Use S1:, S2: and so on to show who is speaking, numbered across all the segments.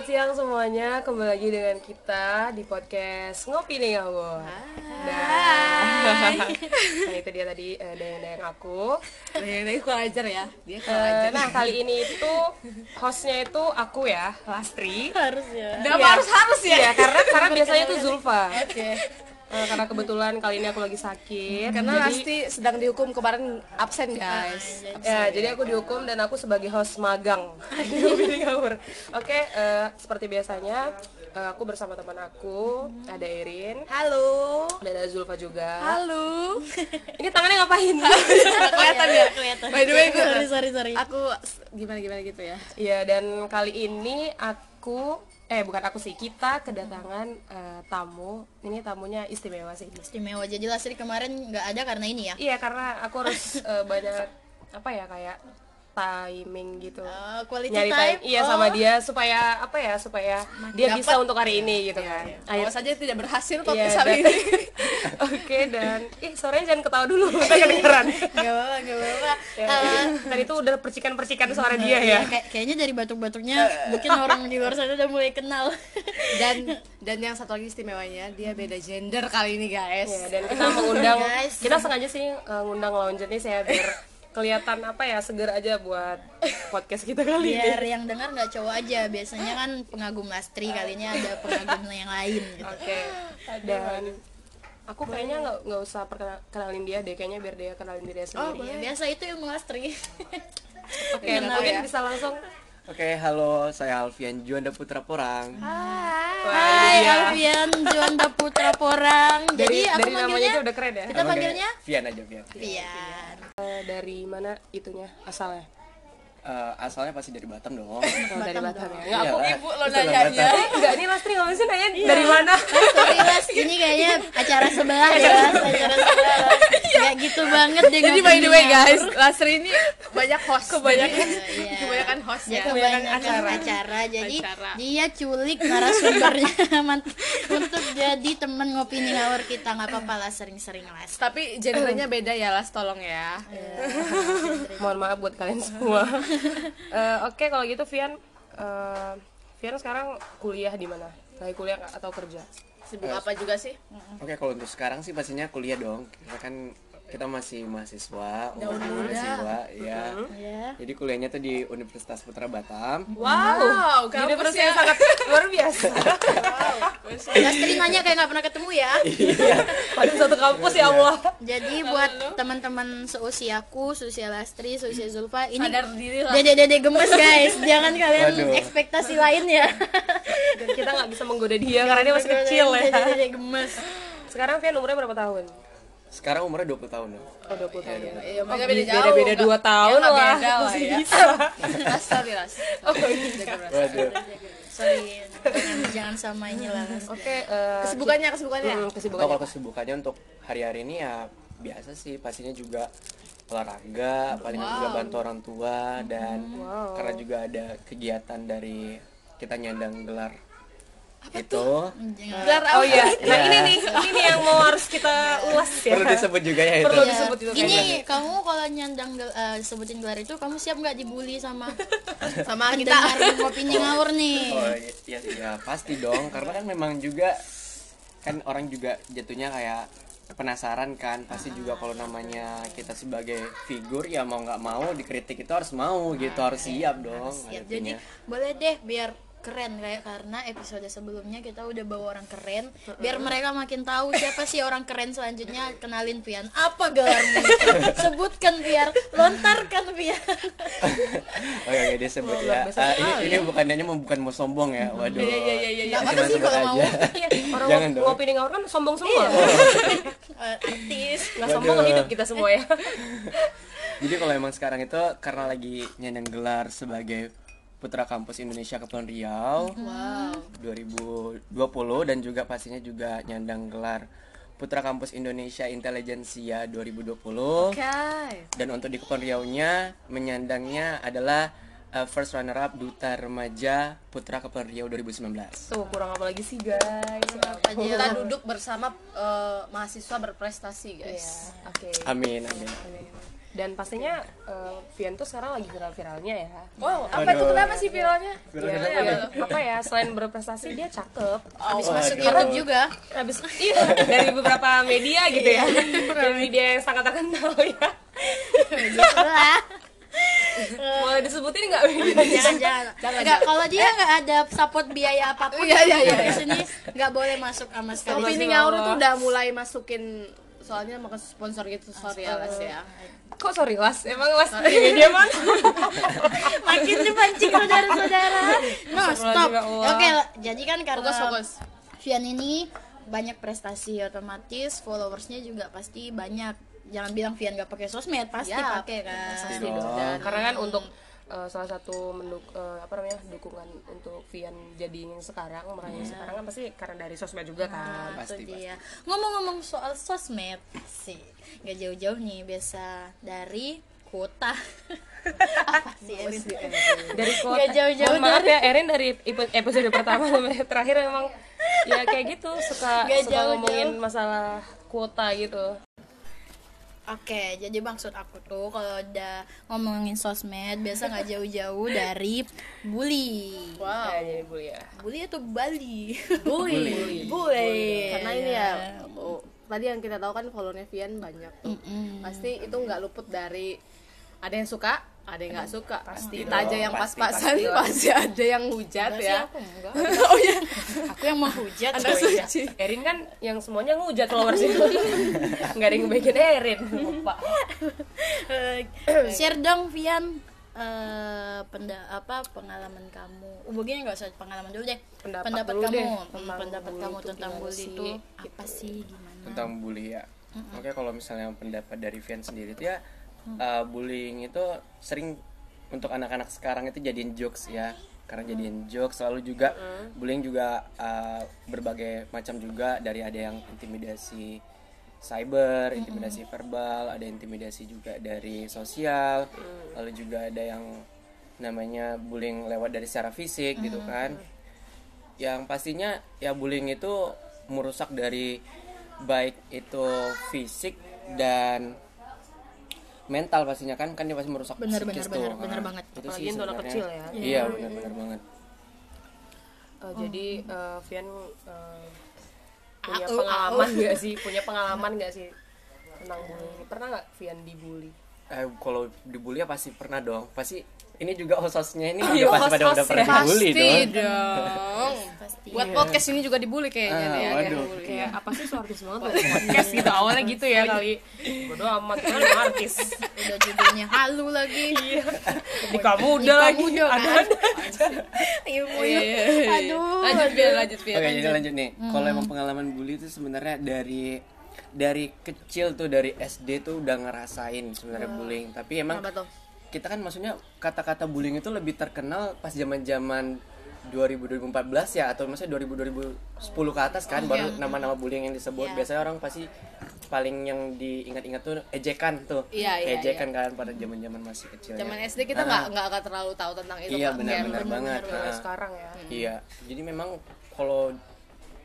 S1: selamat siang semuanya. Kembali lagi dengan kita di podcast Ngopi nih Ngawur. Nah, nah, itu dia tadi uh, dayang-dayang aku.
S2: Dayang Dayang kurang ajar ya. Dia kurang
S1: Eh,
S2: ajar.
S1: nah, kali ini itu hostnya itu aku ya, Lastri.
S3: harus ya
S2: Kenapa harus harus ya?
S1: Iya, karena karena biasanya itu Zulfa.
S2: Oke.
S1: Eh, karena kebetulan kali ini aku lagi sakit.
S2: Karena
S1: jadi,
S2: Lasti sedang dihukum kemarin absen guys.
S1: Ya, jadi aku dihukum dan aku sebagai host magang di Ngawur. Oke, eh, seperti biasanya eh, aku bersama teman aku, ada Erin,
S2: Halo.
S1: dan ada Zulfa juga.
S2: Halo.
S1: Ini tangannya ngapain?
S2: Kelihatan ya?
S3: kelihatan
S2: By the way, gue-
S3: sorry sorry sorry
S2: Aku gimana gimana gitu ya.
S1: Iya, dan kali ini aku eh bukan aku sih, kita kedatangan eh, tamu. Ini tamunya istimewa sih.
S3: istimewa jadi Lastri kemarin nggak ada karena ini ya
S1: Iya, karena aku harus eh, banyak apa ya kayak timing gitu.
S3: Eh, quality
S1: Nyari
S3: time
S1: time, iya sama dia supaya apa ya supaya dia bisa untuk hari ini gitu kan. Ayo.
S2: Awas saja tidak berhasil
S1: Iya,
S2: podcast
S1: dan-
S2: hari ini.
S1: Oke dan ih suaranya jangan ketawa dulu, kita kedengeran.
S3: nggak apa nggak apa
S1: Ya, jadi tadi tuh udah percikan-percikan suara dia ya.
S3: kayak kayaknya dari batuk-batuknya mungkin orang di luar sana udah mulai kenal
S2: Dan dan yang satu lagi istimewanya dia beda gender kali ini guys.
S1: Ya, dan kita mengundang
S3: Guys.
S1: kita sengaja sih uh, ngundang launcher nih saya biar kelihatan apa ya seger aja buat podcast kita kali
S3: biar
S1: ini.
S3: yang dengar nggak cowok aja biasanya kan pengagum Lastri kalinya ada pengagum yang lain gitu
S1: Oke. Dan aku kayaknya nggak nggak usah perkenal- kenalin dia deh kayaknya biar dia kenalin diri dia
S3: oh
S1: sendiri.
S3: ya, biasa itu yang Lastri
S1: Oke,
S3: Kenal
S1: mungkin
S3: ya.
S1: bisa langsung
S4: Oke, halo, saya Alfian Juanda Putra Porang.
S3: Hai Alfian Juanda Putra Porang
S1: dari
S3: jadi apa
S1: dari namanya
S3: manggilnya
S1: aja udah keren ya.
S3: kita panggilnya
S4: Vian aja, Vian.
S3: Pian
S1: Eh, dari mana itunya asalnya?
S4: Eh, asalnya pasti dari Batam dong.
S1: Oh, dari Batam ya. Nggak,
S4: Iya,
S2: ibu lo nanyanya.
S4: Batam.
S1: Enggak ini Lastri nggak sih nanya dari mana?
S3: Sorry Las, ini kayaknya acara sebelah ya acara sebelah. Kayak gitu banget deh
S2: Jadi by the way guys, Lastri ini banyak host. Kebanyakan
S3: Iya.
S2: kebanyakan host
S3: Dia
S2: ya.
S3: kebanyakan
S1: acara.
S3: acara. jadi
S2: Acara.
S3: dia culik narasumbernya untuk jadi temen ngopi nih ngawur kita nggak apa-apa lah sering-sering Las.
S2: Tapi gendernya beda ya Las, tolong ya.
S1: Mohon maaf buat kalian semua. Eh, Oke kalau gitu Vian, eh, Vian sekarang kuliah di mana? Lagi kuliah atau kerja?
S2: Sibuk apa juga sih?
S4: Oke, kalau untuk sekarang sih pastinya kuliah dong. Karena kan kita masih mahasiswa, umur mahasiswa, ya.
S3: Ya.
S4: Jadi kuliahnya tuh di Universitas Putra Batam.
S2: Wow,
S1: Ini
S2: kampus
S1: persis
S2: ya.
S1: sangat luar biasa.
S3: Lastri nanya kayak nggak pernah ketemu ya.
S1: Pada satu kampus ya Allah.
S3: Jadi buat teman-teman seusiaku, seusia Lastri, seusia Zulfa, ini
S2: Sadar diri lah.
S3: dede-dede gemes guys. Jangan kalian
S4: Waduh.
S3: ekspektasi lain ya.
S1: Dan kita nggak bisa menggoda dia karena dia masih kecil ya.
S3: Dede-dede gemes.
S1: Sekarang Vian umurnya berapa tahun?
S4: Sekarang umurnya 20 tahun dong.
S1: Oh 20 tahun. ya.
S2: Iya, mereka beda jauh.
S1: Beda-beda dua tahun
S2: Ya,
S1: lah.
S2: beda lah
S1: Masih
S2: ya.
S1: bisa.
S2: Sorry Las.
S1: Oh, iya.
S4: Waduh.
S3: Sorry, jangan, jangan sama ini lah.
S1: Oke, eh,
S2: Kesibukannya, kesibukannya.
S1: hmm,
S4: Kalau
S1: kesibukannya.
S4: kesibukannya untuk hari-hari ini ya biasa sih, pastinya juga olahraga, paling juga bantu orang tua dan karena juga ada kegiatan dari kita nyandang gelar itu
S2: Gelar
S1: Oh
S2: apa?
S1: iya, nah
S4: Iya.
S1: ini nih, ini nih yang mau harus kita ulas ya.
S4: perlu disebut juga ya itu.
S1: Perlu
S3: Ya,
S1: disebut itu
S3: ini kamu kalau nyandang gel- eh, sebutin gelar itu kamu siap nggak dibully sama
S2: Sama kita.
S3: ngopinya ngawur nih?
S4: Oh iya, iya, ya pasti dong. Karena kan memang juga kan orang juga jatuhnya kayak penasaran kan. Pasti juga kalau namanya kita sebagai figur ya mau nggak mau dikritik itu harus mau gitu harus siap dong
S3: Siap. jadi boleh deh biar keren kayak karena episode sebelumnya kita udah bawa orang keren biar mereka makin tahu siapa sih orang keren selanjutnya kenalin Pian apa gelarmu sebutkan biar lontarkan Pian
S4: Oke oke dia sebut ya. Ah, ini ini bukan hanya mau bukan mau sombong ya. Waduh.
S2: Iya, iya, iya, iya.
S3: Apa-apa sih kalau mau.
S1: Iya, orang
S4: Jangan
S1: ngop-
S4: dong.
S1: ngopi di ngawur kan sombong semua.
S3: Eh, artis
S1: Nggak sombong hidup kita semua ya.
S4: Jadi kalau emang sekarang itu karena lagi nyandang gelar sebagai Putra Kampus Indonesia Kepulauan Riau
S3: wow
S4: 2020 dan juga pastinya juga nyandang gelar Putra Kampus Indonesia Intelijensia 2020
S2: Oke.
S4: dan untuk di Kepulauan Riau-nya menyandangnya adalah uh, first runner up Duta Remaja Putra Kepulauan Riau 2019.
S1: Tuh kurang apa lagi sih guys?
S3: aja
S2: Kita duduk bersama eh, mahasiswa berprestasi, guys.
S1: Oke.
S4: Amin amin.
S1: Dan pastinya eh, Vian tuh sekarang lagi viral-viralnya ya.
S2: Wow, apa itu kenapa sih viralnya?
S1: Ya, ya, apa ya selain berprestasi dia cakep.
S3: Habis
S4: Oh,
S3: masuk
S4: aduh.
S3: YouTube juga.
S1: Habis iya dari beberapa media gitu ya. Dari media yang sangat terkenal ya.
S3: Lah
S1: boleh disebutin nggak?
S3: Jangan jangan. Nggak kalau dia nggak ada support biaya apa pun
S2: Iya, iya, iya.
S3: di sini nggak boleh masuk sama sekali.
S2: Tapi ini Ngauru tuh udah mulai masukin soalnya mau ke sponsor gitu sorry ya Las ya.
S1: kok sorry las emang las di media mana
S3: makin dipancing saudara-saudara no stop
S1: juga, Allah.
S3: oke jadi kan karena
S2: Fokus, fokus.
S3: Vian ini banyak prestasi otomatis followersnya juga pasti banyak jangan bilang Vian gak pakai sosmed pasti
S2: Ya,
S3: pakai kan
S4: Pasti
S1: dong.
S4: dong.
S1: karena kan untuk eh, salah satu menduk eh, apa namanya dukungan untuk Vian jadi yang sekarang makanya sekarang kan pasti karena dari sosmed juga kan
S3: Nah, itu
S4: Pasti,
S3: dia. Ngomong-ngomong soal sosmed sih, nggak jauh-jauh nih biasa dari kuota. Apa sih Erin?
S1: dari kota
S3: jauh-jauh
S1: Mohon maaf ya Erin dari epi- episode pertama sampai terakhir emang ya kayak gitu suka suka
S3: jauh-jauh.
S1: ngomongin masalah kuota gitu
S3: Oke, jadi maksud aku tuh kalau udah ngomongin sosmed biasa nggak jauh-jauh dari bully.
S2: Wow.
S1: Ya, jadi bully ya
S3: Bully atau Bali?
S2: Bully.
S3: Bully.
S2: Karena ini ya oh, tadi yang kita tahu kan followernya Vian banyak tuh. Pasti itu nggak luput dari ada yang suka, ada yang nggak suka. Pasti kita aja yang
S4: pasti,
S2: pas-pasan
S1: pasti
S2: pasti, ada yang hujat
S3: Enggak sih,
S2: ya.
S3: aku enggak.
S2: oh ya,
S3: Aku yang menghujat.
S2: Anda
S3: coy.
S2: suci.
S1: Erin kan yang semuanya ngehujat followers itu nggak ada yang ngebaikin Erin lupa
S3: Eh, share dong Vian eh penda apa pengalaman kamu uh, begini nggak usah pengalaman dulu deh
S1: Pendapat dulu
S3: kamu
S1: deh
S3: Hmm,
S1: tentang
S3: pendapat kamu
S1: itu
S3: tentang bully itu apa sih gimana
S4: tentang bully ya oke kalau misalnya pendapat dari Vian sendiri itu ya uh, bullying itu sering untuk anak-anak sekarang itu jadiin jokes ya. Karena jadiin jokes selalu juga bullying juga uh, berbagai macam juga. Dari ada yang intimidasi cyber, intimidasi verbal, ada intimidasi juga dari sosial, lalu juga ada yang namanya bullying lewat dari secara fisik gitu kan. Yang pastinya ya bullying itu merusak dari baik itu fisik dan mental pastinya kan kan dia pasti merusak
S3: Benar,
S4: psikis
S3: benar,
S4: tuh.
S3: benar, benar
S4: Ah,
S3: banget.
S4: itu
S1: Apalagi
S4: sih
S1: anak
S4: sebenarnya.
S1: kecil ya.
S4: iya benar benar banget
S1: Eh, jadi eh, Vian eh, punya
S3: Au,
S1: pengalaman nggak sih punya pengalaman nggak sih tentang bullying pernah nggak Vian dibully
S4: eh, kalau dibully ya pasti pernah dong pasti ini juga hostnya ini
S1: Iya,
S4: udah pasti pada udah pernah
S1: ya.
S4: dibully
S2: Pasti
S4: dong
S2: dong.
S3: pasti
S2: Buat podcast ini juga dibully kayaknya
S4: Ah,
S2: nih ya.
S4: waduh.
S1: kayak apa sih so artis banget tuh podcast gitu awalnya gitu ya kali bodo amat kan artis
S3: udah judulnya halu lagi
S1: di kamu udah lagi
S3: udah kan?
S1: ada ada aja
S3: ilmu
S2: Iya, iya, iya.
S3: aduh
S2: Lanjut Vian, lanjut.
S4: Oke jadi lanjut nih. Kalau emang pengalaman bully itu sebenarnya dari dari kecil tuh dari SD tuh udah ngerasain sebenarnya bullying. Tapi emang
S2: Kenapa tuh?
S4: Kita kan maksudnya kata-kata bullying itu lebih terkenal pas zaman-zaman 2000 2014 ya atau maksudnya 2000 2010 ke atas kan baru nama-nama bullying yang disebut. Biasanya orang pasti paling yang diingat-ingat tuh ejekan tuh.
S2: Iya, iya,
S4: ejekan kan pada zaman-zaman masih kecil.
S2: Zaman SD kita nggak nggak akan terlalu tahu tentang itu.
S4: Iya benar-benar banget.
S1: Kayak
S4: Nah.
S1: sekarang ya
S4: Iya, jadi memang kalau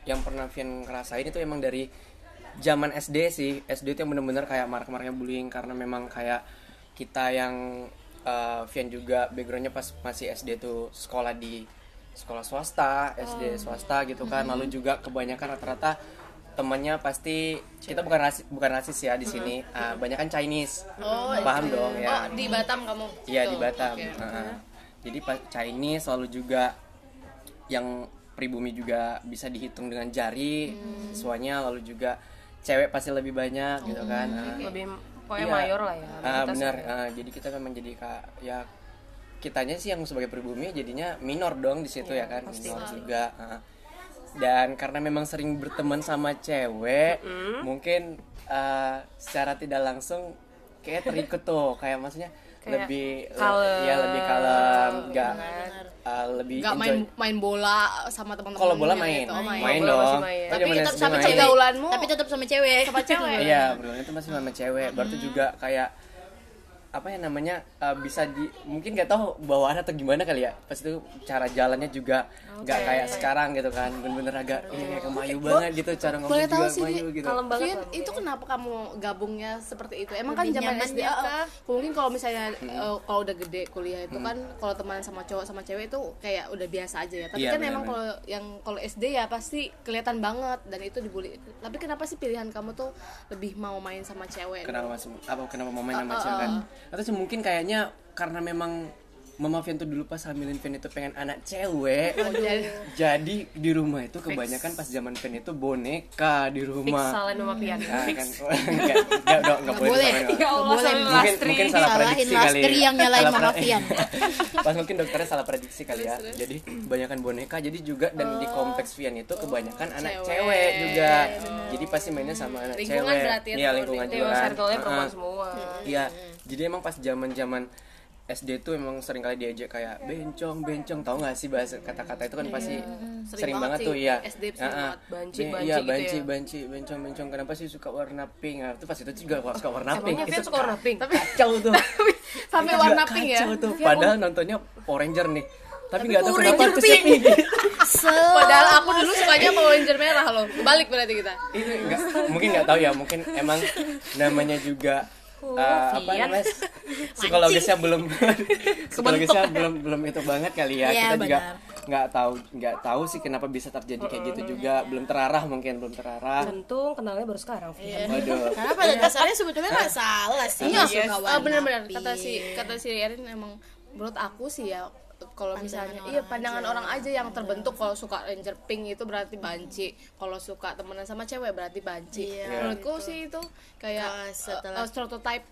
S4: yang pernah Vian ngerasain itu emang dari zaman SD sih. SD itu yang bener-bener kayak mark-marknya bullying karena memang kayak kita yang uh, Vian juga backgroundnya pas masih SD tuh sekolah di sekolah swasta, SD swasta gitu kan. Lalu juga kebanyakan rata-rata temannya pasti kita bukan rasis bukan rasis ya di sini. Uh, banyak kan Chinese. Paham dong
S2: Oh,
S4: ya.
S2: di Batam kamu?
S4: Iya di Batam.
S2: oke.
S4: Heeh. Jadi pas Chinese lalu juga yang pribumi juga bisa dihitung dengan jari
S2: Hmm.
S4: siswanya lalu juga cewek pasti lebih banyak gitu kan. Nah,
S1: lebih pokoknya
S4: iya.
S1: mayor lah ya
S4: Ah,
S1: mayoritas
S4: benar.
S1: ya.
S4: Ah, jadi kita memang jadi kak ya kitanya sih yang sebagai pribumi jadinya minor dong di situ ya kan minor juga. Ah. Dan karena memang sering berteman sama cewek, mungkin ah, secara tidak langsung kayak terikut tuh kayak maksudnya
S1: Kayak
S4: lebih
S1: kalem,
S4: ya lebih kalem, nggak ah, lebih
S2: Nggak main main bola sama teman-teman.
S4: Kalau bola main,
S2: Gitu. Oh,
S4: main,
S2: main.
S1: masih
S4: dong.
S1: main.
S3: Tapi tetap sama cewek tapi tetap sama cewek
S2: sama cewek.
S4: Iya, bergaulnya itu masih sama cewek. Baru tuh juga kayak apa ya namanya uh, bisa di mungkin nggak tahu bawaan atau gimana kali ya pas itu cara jalannya juga nggak kayak sekarang gitu kan bener-bener agak ini kayak kemayu banget gitu cara ngomong
S2: boleh tahu
S4: juga
S2: sih
S4: kemayu gitu
S1: Kalem banget lah.
S2: itu kenapa kamu gabungnya seperti itu? Emang kan
S3: Lebih
S2: zaman
S3: nyaman
S2: SD,
S3: ya,
S2: ah, mungkin kalau misalnya eh, kalau udah gede kuliah itu kan kalau teman sama cowok sama cewek itu kayak udah biasa aja ya. Tapi
S4: Iya,
S2: kan emang
S4: benar-benar.
S2: kalau yang kalau SD ya pasti kelihatan banget dan itu dibully. Tapi kenapa sih pilihan kamu tuh lebih mau main sama cewek?
S4: kenapa apa kenapa mau main sama
S2: Uh, uh,
S4: cewek kan
S2: uh.
S4: Atau mungkin kayaknya karena memang Mama Vian tuh dulu pas hamilin Vian itu pengen anak cewek.
S2: Oh, jadi-
S4: di rumah itu kebanyakan pas zaman Vian itu boneka di
S1: Fix
S4: rumah
S1: salahin.
S4: Nah, kan. Enggak. Enggak enggak enggak boleh
S3: boleh.
S1: Ya Allah,
S3: Boleh.
S4: mungkin mungkin salah
S3: Salahin
S4: prediksi kali
S3: Lastri yang nyalain
S4: Salah
S3: Mama Vian.
S4: pas mungkin dokternya salah prediksi kali ya. Jadi kebanyakan boneka. Jadi juga dan di kompleks Vian itu kebanyakan anak
S2: cewek.
S4: cewek juga. Jadi pasti mainnya sama anak
S2: Lingkungan
S4: cewek.
S2: berarti ya,
S4: iya lingkungan juga.
S1: circle-nya perempuan
S4: Heeh.
S1: semua.
S4: Iya, jadi emang pas zaman-zaman SD tuh emang sering kali diajak kayak bencong, bencong, tau gak sih bahasa kata-kata itu kan pasti
S2: Sering
S4: sering,
S2: banget
S4: banget
S2: sih,
S4: tuh iya.
S2: SD sering
S4: Heeh.
S2: banget.
S1: Banci,
S4: Be-
S1: banci
S4: iya,
S1: gitu
S4: banci,
S1: ya.
S4: banci, bencong, bencong. Kenapa sih suka warna pink? Nah, itu pas itu juga suka warna pink.
S1: Emangnya
S4: Itu
S1: suka warna pink?
S2: Tapi
S4: kacau tuh.
S2: sampai
S4: Itu
S2: warna pink ya.
S4: tuh. Padahal nontonnya Power Ranger nih. Tapi nggak tahu
S3: Power
S4: kenapa
S3: Ranger
S4: tuh
S3: pink.
S2: Padahal aku dulu sukanya Power Ranger merah loh. Balik berarti kita.
S4: itu enggak mungkin nggak tahu ya mungkin emang namanya juga uh, apa
S1: Vian.
S4: namanya psikologisnya belum psikologisnya belum belum itu banget kali ya
S3: Iya,
S4: kita juga
S3: benar.
S4: nggak tahu nggak tahu sih kenapa bisa terjadi kayak gitu juga belum terarah mungkin belum terarah
S1: Tentu kenalnya baru sekarang. Vian.
S4: waduh
S3: Karena pada dasarnya sebetulnya nggak salah sih.
S2: Iya,
S3: warna
S2: bener-bener
S3: pink.
S2: kata si kata si Erin emang menurut aku sih ya kalau misalnya iya pandangan orang aja yang terbentuk kalau suka ranger pink itu berarti banci. Kalau suka temenan sama cewek berarti banci.
S3: Iya,
S2: menurutku sih itu kayak
S3: Ah, setelah-
S2: uh, stereotype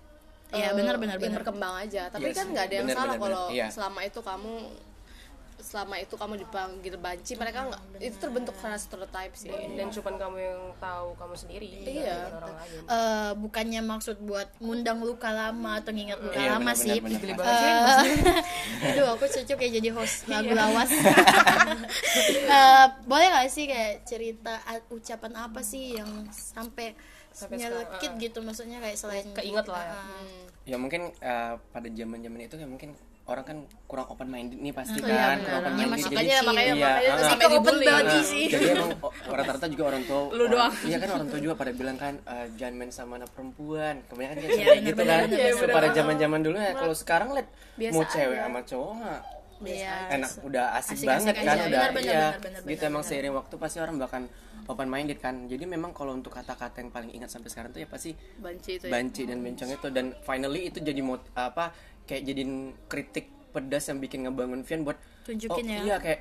S3: Iya,
S2: uh,
S3: benar, benar, benar.
S2: berkembang aja. Tapi
S4: Yes,
S2: kan nggak ada yang
S4: benar,
S2: salah kalau.
S4: Iya.
S2: selama itu kamu selama itu kamu dipanggil banci mereka nggak itu terbentuk karena stereotype sih
S1: Dan cuma kamu yang tahu kamu sendiri.
S2: Iya.
S1: bukan orang lain.
S3: Eh, bukannya maksud buat ngundang luka lama atau nginget luka
S4: Iya,
S3: lama sih. Eh, Aduh, aku cocok ya jadi host lagu lawas. Eh, boleh gak sih kayak cerita ucapan apa sih yang sampai
S1: Sampai
S3: nyelekit gitu maksudnya kayak selain
S1: Keinget lah ya.
S3: Ah,
S4: ya mungkin uh, pada zaman zaman itu ya mungkin orang kan kurang open minded nih pasti
S3: Oh, iya,
S4: kan kurang
S3: benar.
S4: open
S3: Ya,
S4: minded
S3: masih
S4: jadi
S2: makanya makanya
S4: Iya,
S2: makanya
S4: ah,
S2: sampai.
S3: Open
S2: dibully
S3: body
S4: Nah,
S3: sih.
S4: jadi emang rata-rata juga orang tua
S2: Lu doang.
S4: iya kan orang tua juga pada bilang kan eh, jangan main sama anak perempuan kebanyakan
S3: Iya,
S4: kayak
S3: benar,
S4: gitu kan
S3: benar.
S4: pada zaman zaman dulu ya kalau sekarang lihat
S2: Biasa
S4: mau cewek sama cowok
S3: Iya.
S4: enak udah asik, banget kan udah
S3: benar,
S4: iya
S3: benar, benar,
S4: gitu
S3: benar,
S4: emang
S3: benar.
S4: seiring waktu pasti orang bahkan open minded kan jadi memang kalau untuk kata-kata yang paling ingat sampai sekarang tuh ya pasti
S2: banci itu ya.
S4: banci dan bencong itu dan finally itu jadi mot apa kayak jadiin kritik pedas yang bikin ngebangun Vian buat
S3: Tunjukin
S4: oh,
S3: ya.
S4: iya kayak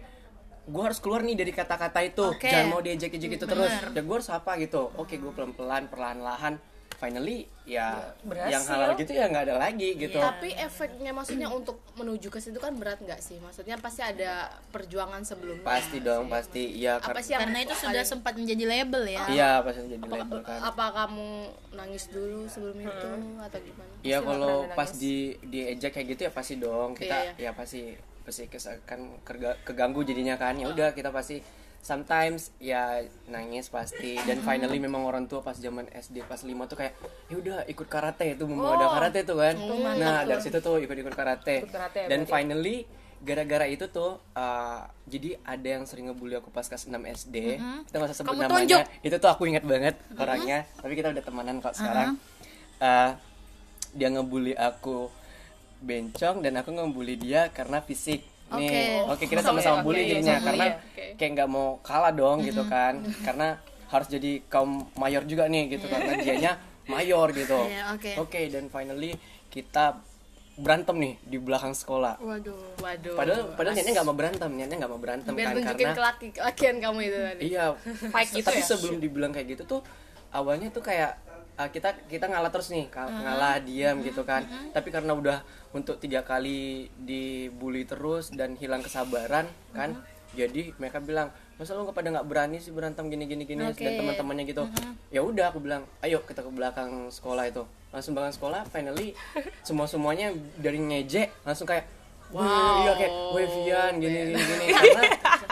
S4: gue harus keluar nih dari kata-kata itu.
S3: Oke.
S4: jangan mau diejek-ejek itu terus. Ya gue harus apa gitu. Oke gue pelan-pelan perlahan-lahan finally ya
S1: berhasil.
S4: yang halal gitu ya nggak ada lagi gitu.
S2: Tapi efeknya maksudnya untuk menuju ke situ kan berat nggak sih? Maksudnya pasti ada perjuangan sebelumnya.
S4: pasti dong pasti. Iya
S2: Apa sih yang
S3: Karena itu sudah sempat menjadi label ya.
S4: iya pasti jadi
S2: apa,
S4: label kan.
S2: apa kamu nangis dulu sebelum itu atau gimana?
S4: Iya kalau pas di diejek kayak gitu ya pasti dong. Kita
S2: Iya,
S4: ya pasti pasti kes- kan kerga- keganggu jadinya kan. Ya udah kita pasti sometimes ya nangis pasti. Dan finally memang orang tua pas zaman SD pas 5 tuh kayak ya udah ikut karate itu mau ada karate tuh kan? Nah dari situ tuh ikut ikut karate,
S1: Ikut karate ya
S4: dan
S1: berarti.
S4: finally gara-gara itu tuh uh, jadi ada yang sering ngebully aku pas kelas 6 SD kita nggak usah sebut
S3: Kamu
S4: namanya.
S3: tunjuk.
S4: itu tuh aku ingat banget orangnya. Tapi kita udah temanan kok sekarang. Uh, dia ngebully aku bencong dan aku ngebully dia karena fisik nih oke kita sama-sama bully
S2: oke,
S4: jadinya
S2: sama
S4: karena
S2: bully ya, oke.
S4: kayak nggak mau kalah dong gitu kan karena harus jadi kaum mayor juga nih gitu karena dianya mayor gitu
S3: Iya, oke.
S4: oke dan finally kita berantem nih di belakang sekolah
S3: Waduh.
S2: Waduh.
S4: padahal padahal niatnya nggak mau berantem niatnya nggak mau berantem
S2: biar
S4: kan karena
S2: ke laki lakian kamu itu tadi.
S4: Iya,
S1: Fight gitu
S4: tapi
S1: ya?
S4: sebelum dibilang kayak gitu tuh awalnya tuh kayak uh, kita kita ngalah terus nih, ka- ngalah diam gitu kan. Tapi karena udah untuk tiga kali dibully terus dan hilang kesabaran kan, jadi mereka bilang masa lu nggak pada nggak berani sih berantem gini gini? Gini
S3: Oke.
S4: dan teman-temannya gitu. Ya udah aku bilang ayo kita ke belakang sekolah itu. Langsung belakang sekolah finally semua semuanya dari ngejek langsung kayak Wah, iya kayak wah Vian gini gini gini. Karena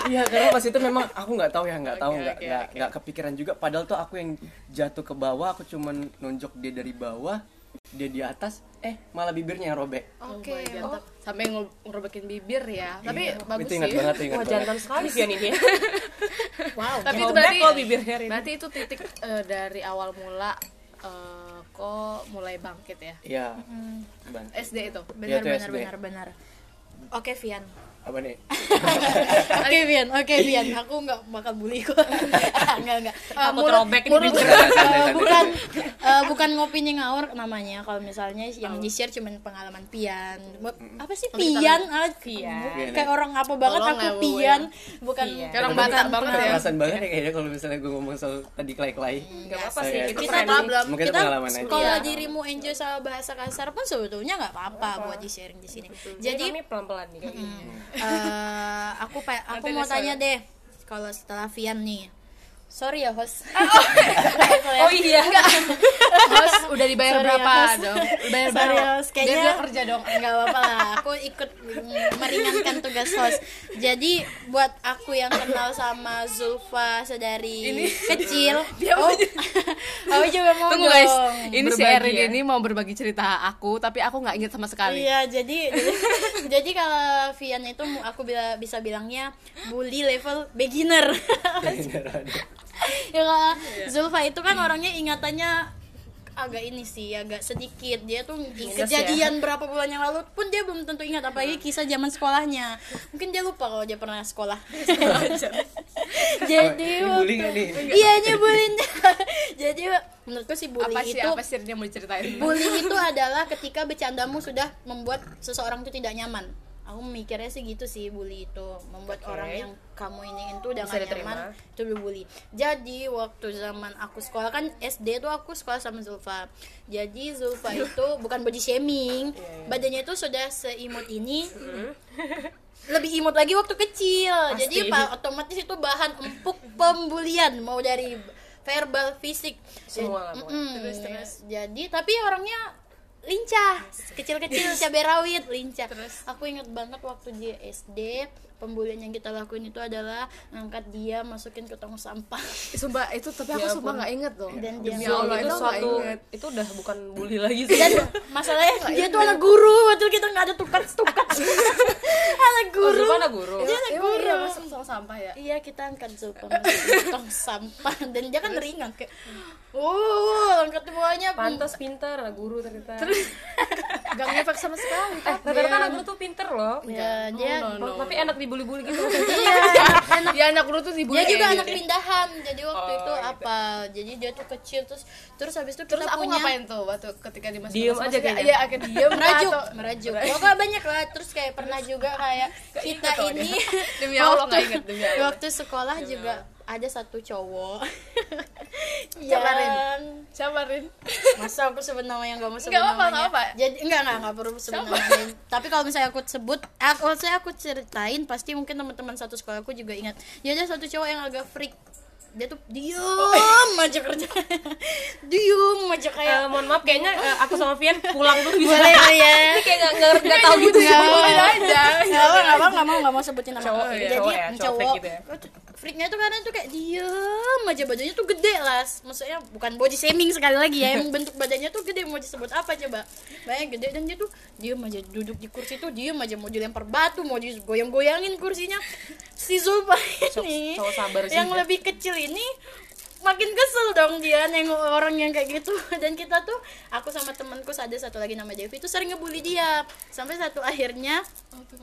S4: iya karena pas itu memang aku nggak tahu ya nggak tahu nggak
S2: oke,
S4: nggak nggak kepikiran juga. Padahal tuh aku yang jatuh ke bawah aku cuman nonjok dia dari bawah dia di atas eh malah bibirnya yang robek.
S3: Oke.
S2: Jantak. sampai nge- ngerobekin bibir ya. Tapi
S4: Iya,
S2: bagus
S4: itu ingat
S2: sih.
S4: banget ingat
S1: Wah
S4: banget.
S1: jantan sekali Vian ini. Ya.
S3: wow
S2: tapi itu berarti
S1: kok bibirnya Rin.
S2: berarti itu titik eh, dari awal mula eh, kok mulai bangkit ya?
S4: Iya. Bang.
S2: SD itu.
S3: Benar
S4: Iya, tuh
S3: benar
S4: SD.
S3: benar benar oke Vian
S4: apa nih
S3: Oke Vian, oke Vian, aku nggak bakal bully kok. Enggak enggak. Eh,
S1: Aku terobek
S3: eh, bukan eh, bukan ngopinya ngawur namanya. Kalau misalnya yang di share cuman pengalaman Pian. Apa sih Pian? Ah,
S1: Pian.
S3: Kayak orang apa banget
S2: Tolong
S3: aku
S2: ya, Bu,
S3: Pian, bukan
S1: Pian.
S2: Kayak orang Batak banget ya.
S4: perasaan banget ya kayaknya kalau misalnya gue ngomong soal tadi kelai-kelai
S1: Gak apa-apa sih,
S4: Saya-
S1: itu
S3: kita
S1: keren
S3: tuh
S1: sih.
S4: Mungkin itu
S3: kita
S4: pengalaman aja.
S3: kalau
S2: Iya.
S3: dirimu enjoy sama bahasa kasar pun sebetulnya nggak apa-apa buat di sharing di sini.
S1: Jadi
S3: Jadi
S1: kami pelan-pelan nih
S3: eh, aku aku
S2: Nanti
S3: mau tanya deh kalau setelah Vian nih sorry ya host.
S1: Oh. Iya.
S2: Host udah dibayar
S3: Sorry,
S2: berapa?
S3: ya, host.
S2: dong bayar
S3: Sorry,
S2: berapa?
S3: host.
S2: dia
S3: Kayaknya-
S2: bilang kerja dong.
S3: nggak apa-apa lah. Aku ikut meringankan tugas host. Jadi buat aku yang kenal sama Zulfa sedari kecil oh aku juga mau
S2: tunggu guys.
S3: dong.
S2: Ini si Erin
S1: ya.
S2: ini mau berbagi cerita aku tapi aku nggak inget sama sekali.
S3: Iya, jadi jadi, kalau Vian itu aku bila, bisa bilangnya bully level beginner. ya kalau Zulfa itu kan orangnya ingatannya agak ini sih, agak sedikit. Dia tuh i- kejadian berapa bulan yang lalu pun dia belum tentu ingat apalagi kisah zaman sekolahnya. Mungkin dia lupa kalau dia pernah sekolah. jadi? Iya nyebulin. jadi menurutku sih bully
S2: apa sih
S3: itu
S2: apa sih dia mau diceritain
S3: bully itu adalah ketika bercandamu sudah membuat seseorang itu tidak nyaman aku mikirnya sih gitu sih bully itu. Membuat
S1: Oke.
S3: orang yang kamu ini itu udah gak nyaman itu bully jadi waktu zaman aku sekolah kan SD tuh aku sekolah sama Zulfa. Jadi Zulfa itu bukan body shaming. Badannya itu sudah seimut ini. Lebih imut lagi waktu kecil. Jadi pak otomatis itu bahan empuk pembulian mau dari verbal fisik.
S1: Semua lah, pokoknya.
S3: Mm-mm, yes. jadi tapi orangnya lincah. Kecil-kecil cabai rawit lincah. Aku ingat banget waktu dia SD pembulian yang kita lakuin itu adalah ngangkat dia masukin ke tong sampah.
S2: Sumpah itu tapi aku sumpah nggak inget loh.
S3: Dan dia
S2: Demi
S3: nggak
S2: Allah
S1: itu
S2: itu
S1: suatu
S2: inget
S1: itu udah bukan bully lagi sih.
S3: dan masalahnya dia tuh anak guru waktu kita nggak ada tukas anak
S1: Oh,
S3: guru.
S1: Zulfa anak guru.
S3: dia anak
S2: Emang
S3: guru.
S2: iya masuk tong sampah ya.
S3: Iya kita angkat ke tong sampah. Dan dia kan ringan kayak wow angkat bawahnya
S1: Pantas pintar anak guru ternyata.
S2: gak ngefek sama sekali
S1: Eh, ternyata anak guru tuh pinter loh.
S3: ya dia
S1: Oh, Tapi enak dibully-bully gitu.
S3: iya enak
S2: dia anak guru tuh dibully
S3: dia juga anak
S2: gitu.
S3: pindahan jadi waktu
S1: Oh,
S3: itu
S1: gitu.
S3: apa jadi dia tuh kecil terus terus habis itu
S2: terus
S3: kita
S2: aku
S3: punya
S2: ngapain tuh waktu ketika
S1: Diem
S2: masuk-
S1: aja
S2: maksudnya,
S1: kayaknya.
S2: iya akhirnya diem
S3: merajuk
S2: atau-
S3: merajuk pokoknya banyak lah terus kayak pernah juga kayak kita ini
S2: demi Allah.
S3: waktu sekolah juga ada satu cowok yang
S2: siapa Rin
S3: masa aku sebut nama yang gak mau sebut
S2: Nggak apa-apa,
S3: namanya
S2: nggak apa.
S3: jadi enggak enggak enggak perlu sebut namanya tapi kalau misalnya aku sebut aku saya aku ceritain pasti mungkin teman-teman satu sekolah aku juga ingat dia ada satu cowok yang agak freak dia tuh diem aja kerja diem aja kayak
S1: Eh, mohon maaf kayaknya eh, aku sama Vian pulang dulu bisa.
S3: boleh ya
S1: Ini kayak nggak nggak nggak tahu gitu ya.
S3: Nggak
S2: Boleh
S3: apa.
S2: aja.
S3: Nggak apa, nggak mau, nggak mau sebutin nama.
S1: Cowok ya,
S3: Jadi
S1: cowok ya, cowok
S3: cowok,
S1: gitu ya.
S3: freaknya tuh karena tuh kayak diem aja badannya tuh gede lah. Maksudnya bukan body shaming sekali lagi ya, emang bentuk badannya tuh gede mau disebut apa coba? Banyak gede dan dia tuh diem aja duduk di kursi tuh diem aja mau dilempar batu, mau digoyang-goyangin kursinya. Si Zulfa ini
S1: cowok sabar sih
S3: yang lebih kecil ini makin kesel dong dia nengok orang yang kayak gitu. Dan kita tuh aku sama temanku ada satu lagi nama Devi itu sering ngebully dia. Sampai satu akhirnya.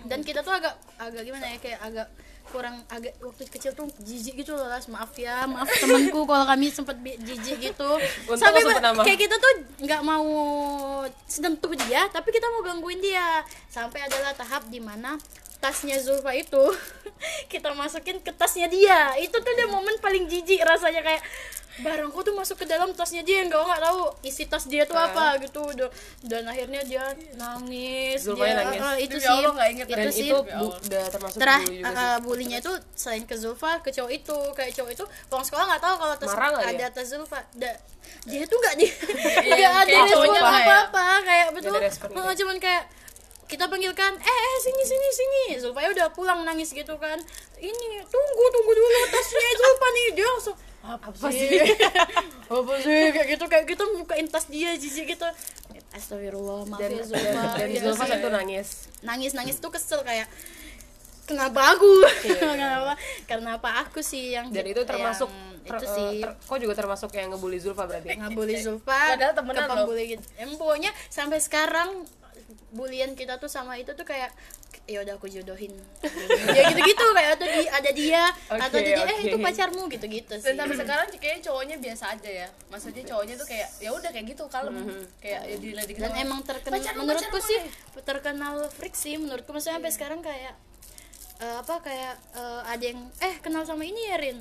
S3: Dan kita tuh agak agak gimana ya kayak agak kurang agak waktu kecil tuh jijik gitu loh Las. maaf ya maaf temanku kalau kami sempat jijik gitu.
S1: Untung
S3: sampai kayak kita tuh nggak mau sentuh dia tapi kita mau gangguin dia. Sampai adalah tahap di mana tasnya Zulfa itu kita masukin ke tasnya dia. Itu tuh udah momen paling jijik rasanya kayak barangku tuh masuk ke dalam tasnya dia nggak nggak tahu isi tas dia tuh apa gitu. Udah- dan akhirnya dia nangis.
S1: Zulfa
S3: dia,
S1: nangis.
S3: eh, itu
S2: Demi
S3: sih.
S2: Allah, nggak inget
S3: itu
S1: Dan
S3: sih.
S1: Itu bu- udah termasuk
S3: terah
S1: bully
S3: uh, bulinya itu selain ke Zulfa ke cowok itu. Kayak cowok itu pulang sekolah nggak tahu kalau tas
S1: Marah nggak
S3: ada
S1: dia?
S3: tas Zulfa. Da- dia tuh nggak di nggak
S2: Iya,
S3: ada
S2: kayak
S3: respon
S2: ya.
S3: apa apa kayak betul.
S1: ada
S3: cuman kayak kita panggilkan eh, eh sini sini sini. Zulfa ya udah pulang nangis gitu kan. Ini tunggu tunggu dulu tasnya Zulfa nih. Dia langsung apa sih? apa sih? Kayak gitu kayak gitu bukain tas dia jijik gitu. Astagfirullah maaf
S1: dan
S3: ya Zulfa.
S1: dan
S3: Ya,
S1: Zulfa
S3: sih.
S1: itu nangis.
S3: Nangis nangis tuh kesel kayak kenapa aku? Kenapa? Kenapa aku sih yang
S1: dan itu termasuk
S3: yang
S1: ter-
S3: itu
S1: eh,
S3: sih.
S1: ter- kok juga termasuk yang ngebully Zulfa berarti?
S3: Nggak bully Zulfa
S2: Padahal temenan loh.
S3: gitu pokoknya sampai sekarang bulian kita tuh sama itu tuh kayak ya udah aku jodohin. Ya gitu gitu kayak ada di ada dia atau
S1: Oke,
S3: ada dia eh itu pacarmu gitu gitu sih
S2: dan sampai sekarang kayaknya cowoknya biasa aja ya. Maksudnya cowoknya tuh kayak ya udah kayak gitu kalem. Kayak ya diledekin
S3: dan
S2: sama-
S3: emang terkenal
S2: Pacarmu,
S3: menurutku
S2: pacarmu,
S3: sih
S2: eh.
S3: terkenal freak sih menurutku. Maksudnya sampai sekarang kayak eh, apa kayak eh, ada yang eh kenal sama ini ya Rin?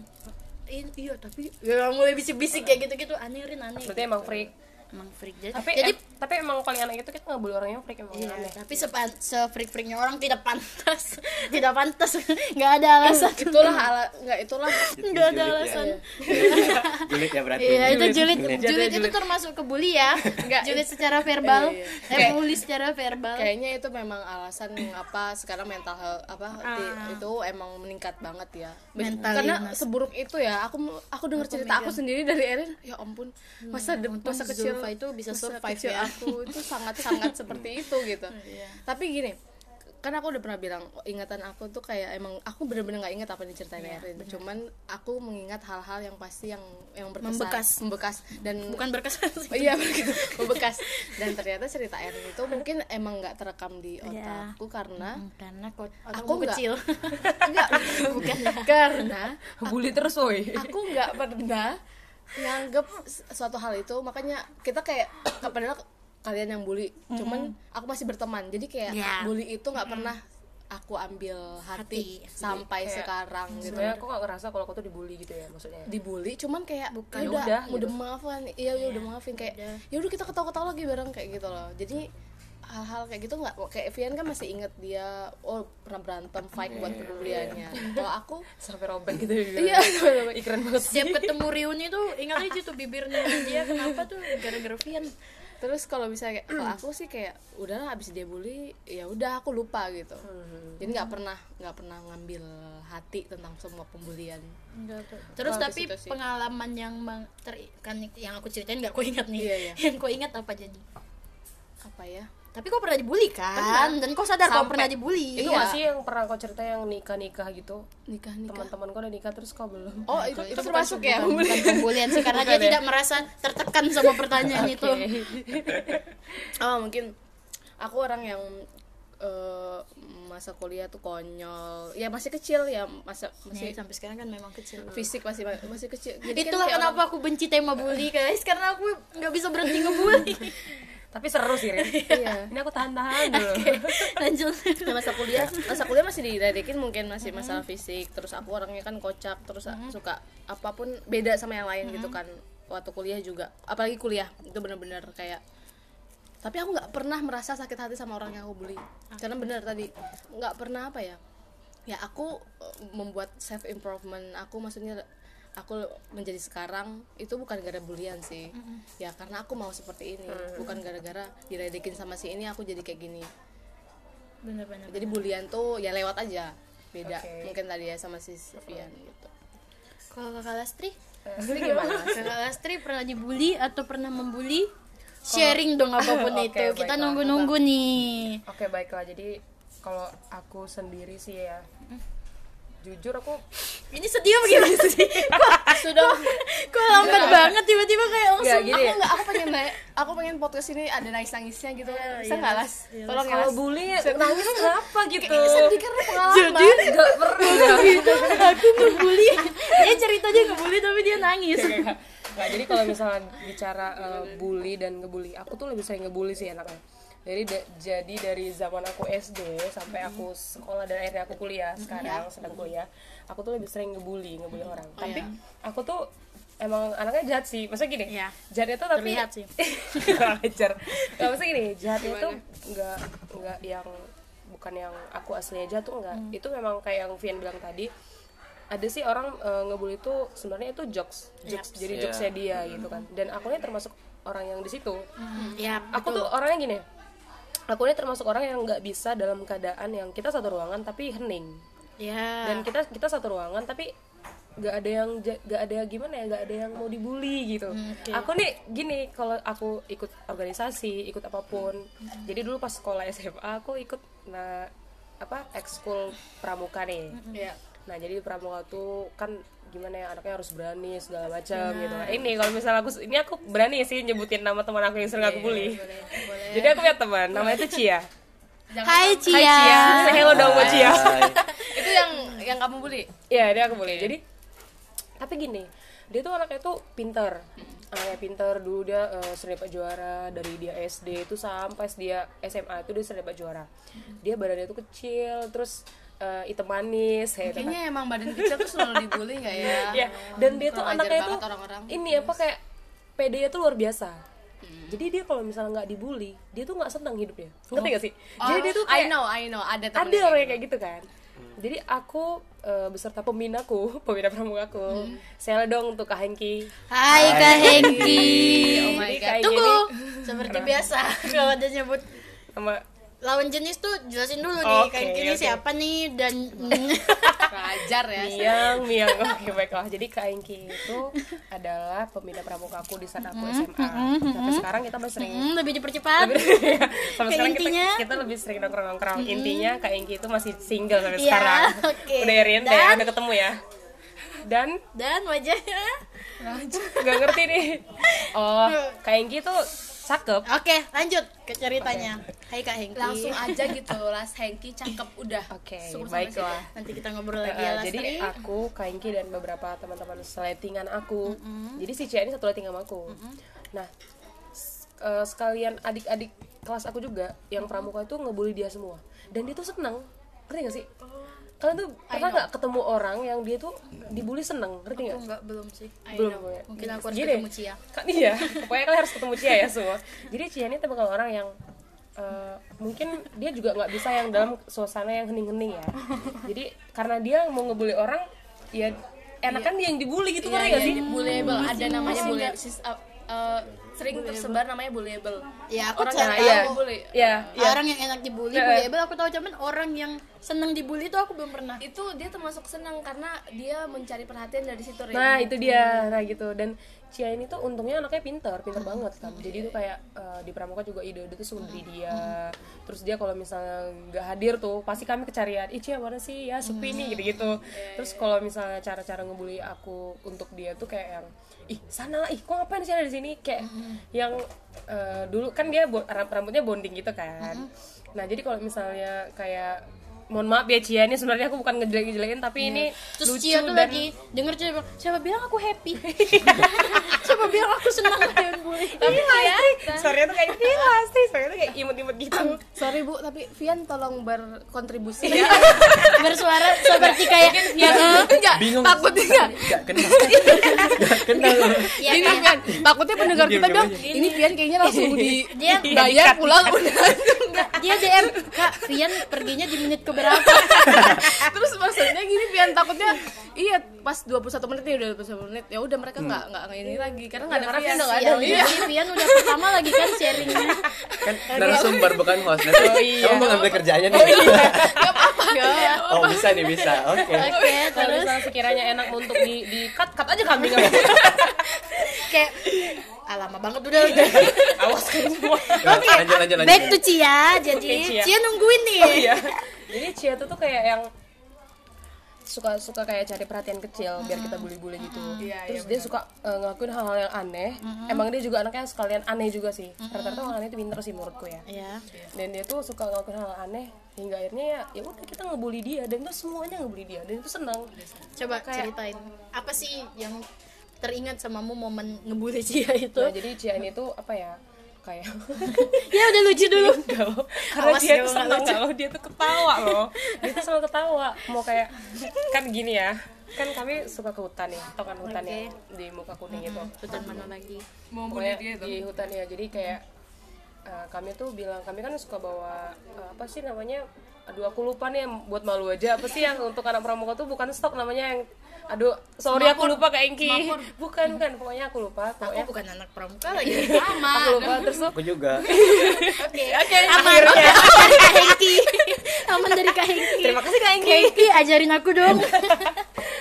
S3: I- iya tapi ya mulai bisik-bisik kayak gitu-gitu. Aneh Rin aneh
S1: berarti emang freak
S3: emang freak jadi,
S1: tapi
S3: jadi
S1: em- tapi emang paling anak itu kita ngebully orang yang freak emang
S3: Iya,
S1: aneh.
S3: tapi sepan se freak freaknya orang tidak pantas, tidak pantas, nggak ada alasan,
S2: itulah ala nggak itulah.
S3: Nggak ada
S4: ya.
S3: alasan.
S4: Julid ya berarti.
S3: Iya itu julid,
S4: Julid.
S3: itu termasuk ke bully ya, julid secara verbal, eh
S2: Kayak-
S3: bully secara verbal.
S2: kayaknya itu memang alasan mengapa sekarang mental health apa di- itu emang meningkat banget ya.
S3: Mental
S2: karena
S3: illness.
S2: seburuk itu ya aku aku dengar cerita aku sendiri dari Erin ya ampun masa masa kecil
S3: Zulfa itu bisa survive ya.
S2: aku itu sangat sangat seperti itu gitu
S3: Iya.
S2: tapi gini kan aku udah pernah bilang ingatan aku tuh kayak emang aku bener-bener nggak ingat apa yang diceritain
S3: Iya,
S2: Erin cuman aku mengingat hal-hal yang pasti yang yang berkesan
S3: Membekas.
S2: membekas dan
S3: Bukan berkesan.
S2: iya membekas dan ternyata cerita Erin itu mungkin emang nggak terekam di
S3: Iya.
S2: otakku karena
S3: Karena kok
S2: Aku
S3: aku
S2: nggak-
S3: kecil.
S2: enggak bukan karena
S1: bully terus woi
S2: aku nggak pernah nganggep suatu hal itu makanya kita kayak padahal kalian yang bully cuman aku masih berteman jadi kayak
S3: Ya.
S2: bully itu nggak pernah aku ambil hati,
S3: Hati.
S2: sampai
S1: Kayak-
S2: sekarang gitu
S1: sebenarnya aku gak ngerasa kalau aku tuh dibully gitu ya maksudnya
S2: dibully cuman kayak
S1: Bukan.
S2: ya
S1: Ya
S2: udah
S1: udah,
S2: udah
S1: gitu.
S2: maafin iya ya udah maafin kayak ya udah kita ketawa-ketawa lagi bareng kayak gitu loh jadi hal-hal kayak gitu nggak? Kayak Vian kan masih inget dia oh pernah berantem fight buat kepeduliannya kalau aku
S1: sampai robek gitu ya
S2: iya.
S1: Iklan banget sih.
S3: Setiap ketemu reuni tuh ingat aja tuh bibirnya. Dia kenapa tuh gara-gara Vian.
S2: terus kalau misalnya kayak- kalau aku sih kayak udahlah abis dia bully ya udah aku lupa gitu. Jadi nggak pernah nggak pernah ngambil hati tentang semua pembulian.
S3: Terus
S2: Oh, ke
S3: tapi pengalaman yang mang- ter kan yang aku ceritain gak kau ingat nih.
S2: Iya, iya.
S3: Yang kau ingat apa jadi?
S2: apa ya
S3: Tapi kau pernah dibully kan? Dan kau sadar kau
S2: Sampai-
S3: pernah dibully.
S1: itu
S2: Iya.
S1: gak sih yang pernah kau cerita yang nikah nikah gitu
S2: nikah nikah
S1: teman-teman kau udah nikah terus kau belum
S2: oh itu itu,
S3: bukan-
S2: termasuk ya
S3: bukan, pembulian sih karena dia
S1: Bukan ya?
S3: tidak merasa tertekan sama pertanyaan itu.
S2: oh mungkin aku orang yang eh, masa kuliah tuh konyol. Ya masih kecil ya masa
S3: Masih
S2: masih
S3: sampai sekarang kan memang kecil.
S2: fisik masih masih kecil. Jadi kan
S3: Itulah
S2: kayak
S3: kenapa aku benci tema bully guys. Karena aku nggak bisa berhenti ngebully.
S1: tapi seru sih Rin.
S2: Iya.
S1: ini aku tahan-tahan dulu.
S3: Lanjut.
S2: Nah, masa kuliah masa kuliah masih diledekin mungkin masih masalah fisik. Terus aku orangnya kan kocak terus suka apa pun beda sama yang lain gitu kan. Waktu kuliah juga. Apalagi kuliah itu bener-bener kayak tapi aku nggak pernah merasa sakit hati sama orang yang aku bully. Karena bener tadi nggak pernah apa ya ya aku eh, membuat self improvement aku maksudnya aku menjadi sekarang itu bukan gara-gara bulian sih. Ya karena aku mau seperti ini bukan gara-gara diledekin sama si ini aku jadi kayak gini.
S3: Bener-bener.
S2: jadi bulian tuh ya lewat aja beda
S1: Oke.
S2: mungkin tadi ya sama si Sofian gitu.
S3: Kalau kakak Lastri,
S2: Asli gimana?
S3: Kakak Lastri pernah dibully atau pernah membully? Sharing dong apa pun
S1: Oke,
S3: itu. Kita
S1: baiklah.
S3: nunggu-nunggu nih.
S1: oke baiklah. Jadi kalau aku sendiri sih ya jujur aku
S3: Ini sedih apa gimana sih?
S2: sudah
S3: Kok lambat banget tiba-tiba kayak langsung
S1: Nggak, gini.
S2: aku nggak aku pengen naik aku pengen podcast ini ada nangis nangisnya gitu bisa nggak las? tolong ya
S1: kalau bully nangis kenapa gitu?
S2: sedih karena pengalaman.
S1: Nggak pernah.
S3: Gitu aku ngebully. Dia ceritanya ngebully tapi dia nangis.
S1: Nggak, jadi kalau misalnya bicara eh, bully dan ngebully, aku tuh lebih sering ngebully sih anaknya. Jadi da- jadi dari zaman aku SD sampai aku sekolah dan akhirnya aku kuliah sekarang sedang kuliah, aku tuh lebih sering ngebully, ngebully orang. Tapi aku tuh emang anaknya jahat sih. Maksudnya gini,
S3: Iya.
S1: jahatnya tuh tapi
S3: Terlihat sih.
S1: Ajar. Gak maksudnya gini, jahatnya tuh nggak nggak yang bukan yang aku aslinya jahat tuh enggak. Itu memang kayak yang Vian bilang tadi. Ada sih orang eh, ngebully itu sebenarnya itu jokes, jokes jadi
S4: Iya.
S1: jokesnya dia gitu kan. Dan aku ini termasuk orang yang di situ.
S3: Ya,
S1: Aku tuh orangnya gini. Aku ini termasuk orang yang nggak bisa dalam keadaan yang kita satu ruangan tapi hening
S3: ya.
S1: dan kita kita satu ruangan tapi nggak ada yang nggak ada gimana ya nggak ada yang mau dibully gitu aku nih gini kalau aku ikut organisasi ikut apa pun jadi dulu pas sekolah SMA aku ikut nah apa ekskul pramuka nih
S2: Iya.
S1: Nah jadi di pramuka tuh kan gimana ya anaknya harus berani segala macam gitu. Ini kalau misalnya aku ini aku berani sih nyebutin nama teman aku yang sering aku bully. jadi aku punya teman namanya tuh Cia.
S3: Hai Cia.
S1: Hai Cia. Say hello dong buat Cia.
S2: itu yang yang kamu bully?
S1: Iya dia aku boleh. Jadi tapi gini, dia tuh anaknya tuh pinter. Anaknya pinter dulu dia eh, sering dapat juara dari dia SD itu sampai dia SMA itu dia sering dapat juara. Dia badannya tuh kecil, terus eh, hitam manis, kayak gitu kan.
S2: kayaknya emang badan kecil tuh selalu dibully nggak ya
S1: Iya, dan dia tuh anaknya tuh
S2: banget orang-orang.
S1: ini apa kayak PD-nya tuh luar biasa. Jadi dia kalau misalnya nggak dibully, dia tuh nggak senang hidupnya. Ngerti gak sih? Jadi dia tuh
S2: Oh, I
S1: kayak
S2: know I know ada temen
S1: ada orang yang kayak gitu kan jadi aku eh, beserta pembinaku pembina pramukaku saya dong untuk Kak Hengki
S3: Hai Kak Hengki.
S2: Oh my god
S1: kayak
S3: Tunggu.
S1: gini,
S3: Seperti biasa kalau ada nyebut
S1: sama
S3: lawan jenis tuh jelasin dulu nih Hengki ini
S1: oke.
S3: siapa nih dan
S2: Ngajar ya.
S1: Miang Miang. Oke baiklah. Jadi Kak Hengki itu adalah pembina pramukaku di saat aku SMA sampai sekarang kita masih sering
S3: Hmm, lebih dipercepat.
S1: sampai
S3: Kayak
S1: sekarang kita,
S3: intinya?
S1: kita lebih sering nongkrong nongkrong intinya Kak Hengki itu masih single sampai
S3: Iya,
S1: sekarang.
S3: oke.
S1: udah ya Rin udah,
S3: Dan?
S1: udah ketemu ya? Dan?
S3: Dan wajahnya?
S1: Nggak ngerti nih. Oh Kak Hengki tuh cakep
S3: Oke, lanjut ke ceritanya. Hai Kak Hengki.
S2: langsung aja gitu las Hengki cakep udah
S1: Oke,
S2: sampai
S1: baiklah.
S3: Nanti kita ngobrol lagi
S1: Eh,
S3: ya,
S1: jadi
S3: Lastri.
S1: aku, Kainki dan beberapa teman-teman seletingan aku. Jadi si Cia ini satu letting sama aku. Nah, s- eh, sekalian adik-adik kelas aku juga yang pramuka itu ngebully dia semua. Dan dia tuh seneng. Ngerti gak sih? Kalian tuh pernah nggak ketemu orang yang dia tuh dibully seneng? Ngerti nggak?
S3: enggak belum sih.
S1: Belum
S2: know.
S1: ya?
S3: Mungkin aku harus
S1: Gini,
S3: ketemu Cia.
S1: Kan iya, pokoknya kalian harus ketemu Cia ya semua. Jadi Cia ini tipe orang yang eh, mungkin dia juga nggak bisa yang dalam suasana yang hening-hening ya. Jadi karena dia mau ngebully orang, ya enakan dia yang dibully gitu kan
S2: Iya,
S1: gak sih?
S2: iya, bullyable ada namanya bully sis- uh, uh, sering tersebar namanya bullyable
S3: Ya, aku
S2: orang
S3: tahu.
S2: yang
S1: iya.
S2: tahu bully
S1: Iya, iya.
S3: Orang yang enak dibully,
S1: Eh.
S3: bullyable aku tahu cuman orang yang seneng dibully itu aku belum pernah.
S2: itu dia termasuk senang karena dia mencari perhatian dari situ.
S1: Nah itu dia, nah gitu dan Cia ini tuh untungnya anaknya pinter, pinter banget kan. Jadi tuh kayak eh, di pramuka juga ide-ide tuh suka dari dia. Terus dia kalau misalnya nggak hadir tuh pasti kami kecarian, ih Cia mana sih ya sepi nih gitu-gitu. Terus kalau misalnya cara-cara ngebully aku untuk dia tuh kayak yang ih sana lah, ih kok ngapain sih ada di sini kayak yang eh, dulu kan dia bo- rambutnya bonding gitu kan. Nah jadi kalau misalnya kayak mohon maaf ya Cia ini sebenarnya aku bukan ngejelek-jelekin tapi ini
S3: Terus
S1: lucu
S3: Cia tuh
S1: dan
S3: lagi denger Cia bilang, siapa bilang aku happy? siapa bilang aku senang kalian bully?
S1: tapi ya sorry tuh kayak iya pasti. Sorry tuh kayak imut-imut gitu.
S2: Sorry bu tapi Vian tolong berkontribusi. Ya
S3: Bersuara seperti kayak
S2: Vian enggak
S4: Bingung.
S2: takutnya enggak.
S4: Gak kenal. Gak kenal.
S3: ya
S2: ini
S3: kan?
S2: Vian takutnya pendengar kita bilang ini Vian kayaknya langsung di
S3: Dia
S2: bayar pulang. Udah
S3: dia DM Kak, Vian perginya di menit ke berapa?
S2: terus maksudnya gini Vian takutnya iya pas 21 menit nih udah 21 menit ya udah mereka nggak nggak nggak ini lagi karena nggak ada
S1: karena
S2: Vian
S3: Ya
S1: ada
S3: udah sih, Vian udah pertama lagi kan sharingnya
S4: Kan narasumber bukan host. Nanti
S1: Oh, iya.
S4: kamu mau ngambil kerjaannya nih.
S2: nggak apa-apa
S4: Oh bisa nih bisa. Oke.
S3: Oke,
S1: kalau
S3: terus
S1: misalnya sekiranya enak untuk di di cut cut aja kambing
S3: kayak ah, lama banget udah
S1: awas kan semua
S3: Oke,
S4: Lanjut lanjut lanjut.
S3: back to Cia. Jadi.
S1: Cia
S3: nungguin nih.
S1: oh iya jadi Cia tuh tuh kayak yang suka suka kayak cari perhatian kecil biar kita bully-bully gitu.
S2: Iya,
S1: terus dia suka eh, ngelakuin hal-hal yang aneh. Emang dia juga anaknya sekalian aneh juga sih. Rata-rata orang aneh itu pinter sih menurutku ya.
S3: Iya.
S1: dan dia tuh suka ngelakuin hal aneh hingga akhirnya ya ya udah kita ngebully dia dan itu semuanya ngebully dia dan itu senang.
S3: Coba ceritain apa sih yang teringat samamu momen ngebully Cia itu?
S1: nah jadi Cia ini tuh apa ya kayak
S3: ya. Udah lucu dulu.
S1: karena
S3: Awas
S1: dia
S3: ya,
S1: tuh
S3: lucu.
S1: kalau dia tuh ketawa loh dia tuh selalu ketawa. Mau kayak kan gini ya. Kan kami suka ke hutan ya tau kan hutan ya? Di muka kuning itu.
S3: Hutan mana lagi?
S2: mau
S1: pokoknya di hutan ya. Jadi kayak eh, kami tuh bilang kami kan suka bawa eh, apa sih namanya aduh aku lupa nih yang buat malu aja apa sih yang untuk anak pramuka tuh bukan stok namanya yang aduh sorry aku lupa kayak Engki bukan bukan pokoknya aku lupa
S3: Aku
S1: pokoknya
S3: bukan anak pramuka lagi.
S1: aku lupa terus
S4: Aku juga.
S3: Oke.
S1: Oke,
S3: Aman
S1: akhirnya.
S3: dari Kak Hengki. Aman dari Kak Hengki.
S1: terima kasih kak Engki
S3: Hengki ajarin aku dong.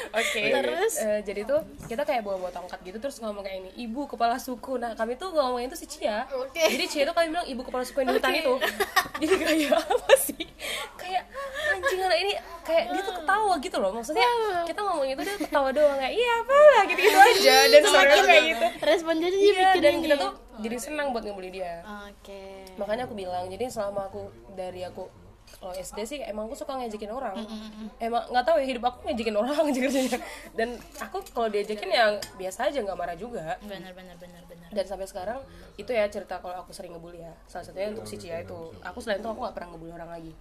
S1: Oke.
S3: Terus?
S1: Eh, jadi tuh kita kayak bawa-bawa tongkat gitu terus ngomong kayak ini, ibu kepala suku. Nah kami tuh ngomongin tuh si Cia.
S3: Oke.
S1: Jadi Cia tuh kami bilang ibu kepala suku yang di hutan itu. Jadi kayak apa sih? Kayak anjing anak ini kayak dia tuh ketawa gitu loh. Maksudnya kita ngomong itu dia ketawa doang kayak iya apa lah gitu gitu aja dan suaranya kayak gitu.
S3: respon jadi dia
S1: Iya
S3: bikin
S1: dan
S3: ini.
S1: kita tuh jadi senang buat ngebully dia.
S3: oke
S1: makanya aku bilang jadi selama aku dari aku kalau SD sih emang aku suka ngejekin orang. Emang nggak tahu ya hidup aku ngejekin orang aja kerjanya dan aku kalau diajakin ya biasa aja nggak marah juga.
S3: Benar benar benar benar.
S1: Dan sampai sekarang itu ya cerita kalau aku sering ngebully ya. Salah satunya untuk si Cia itu. Aku selain itu aku nggak pernah ngebully orang lagi.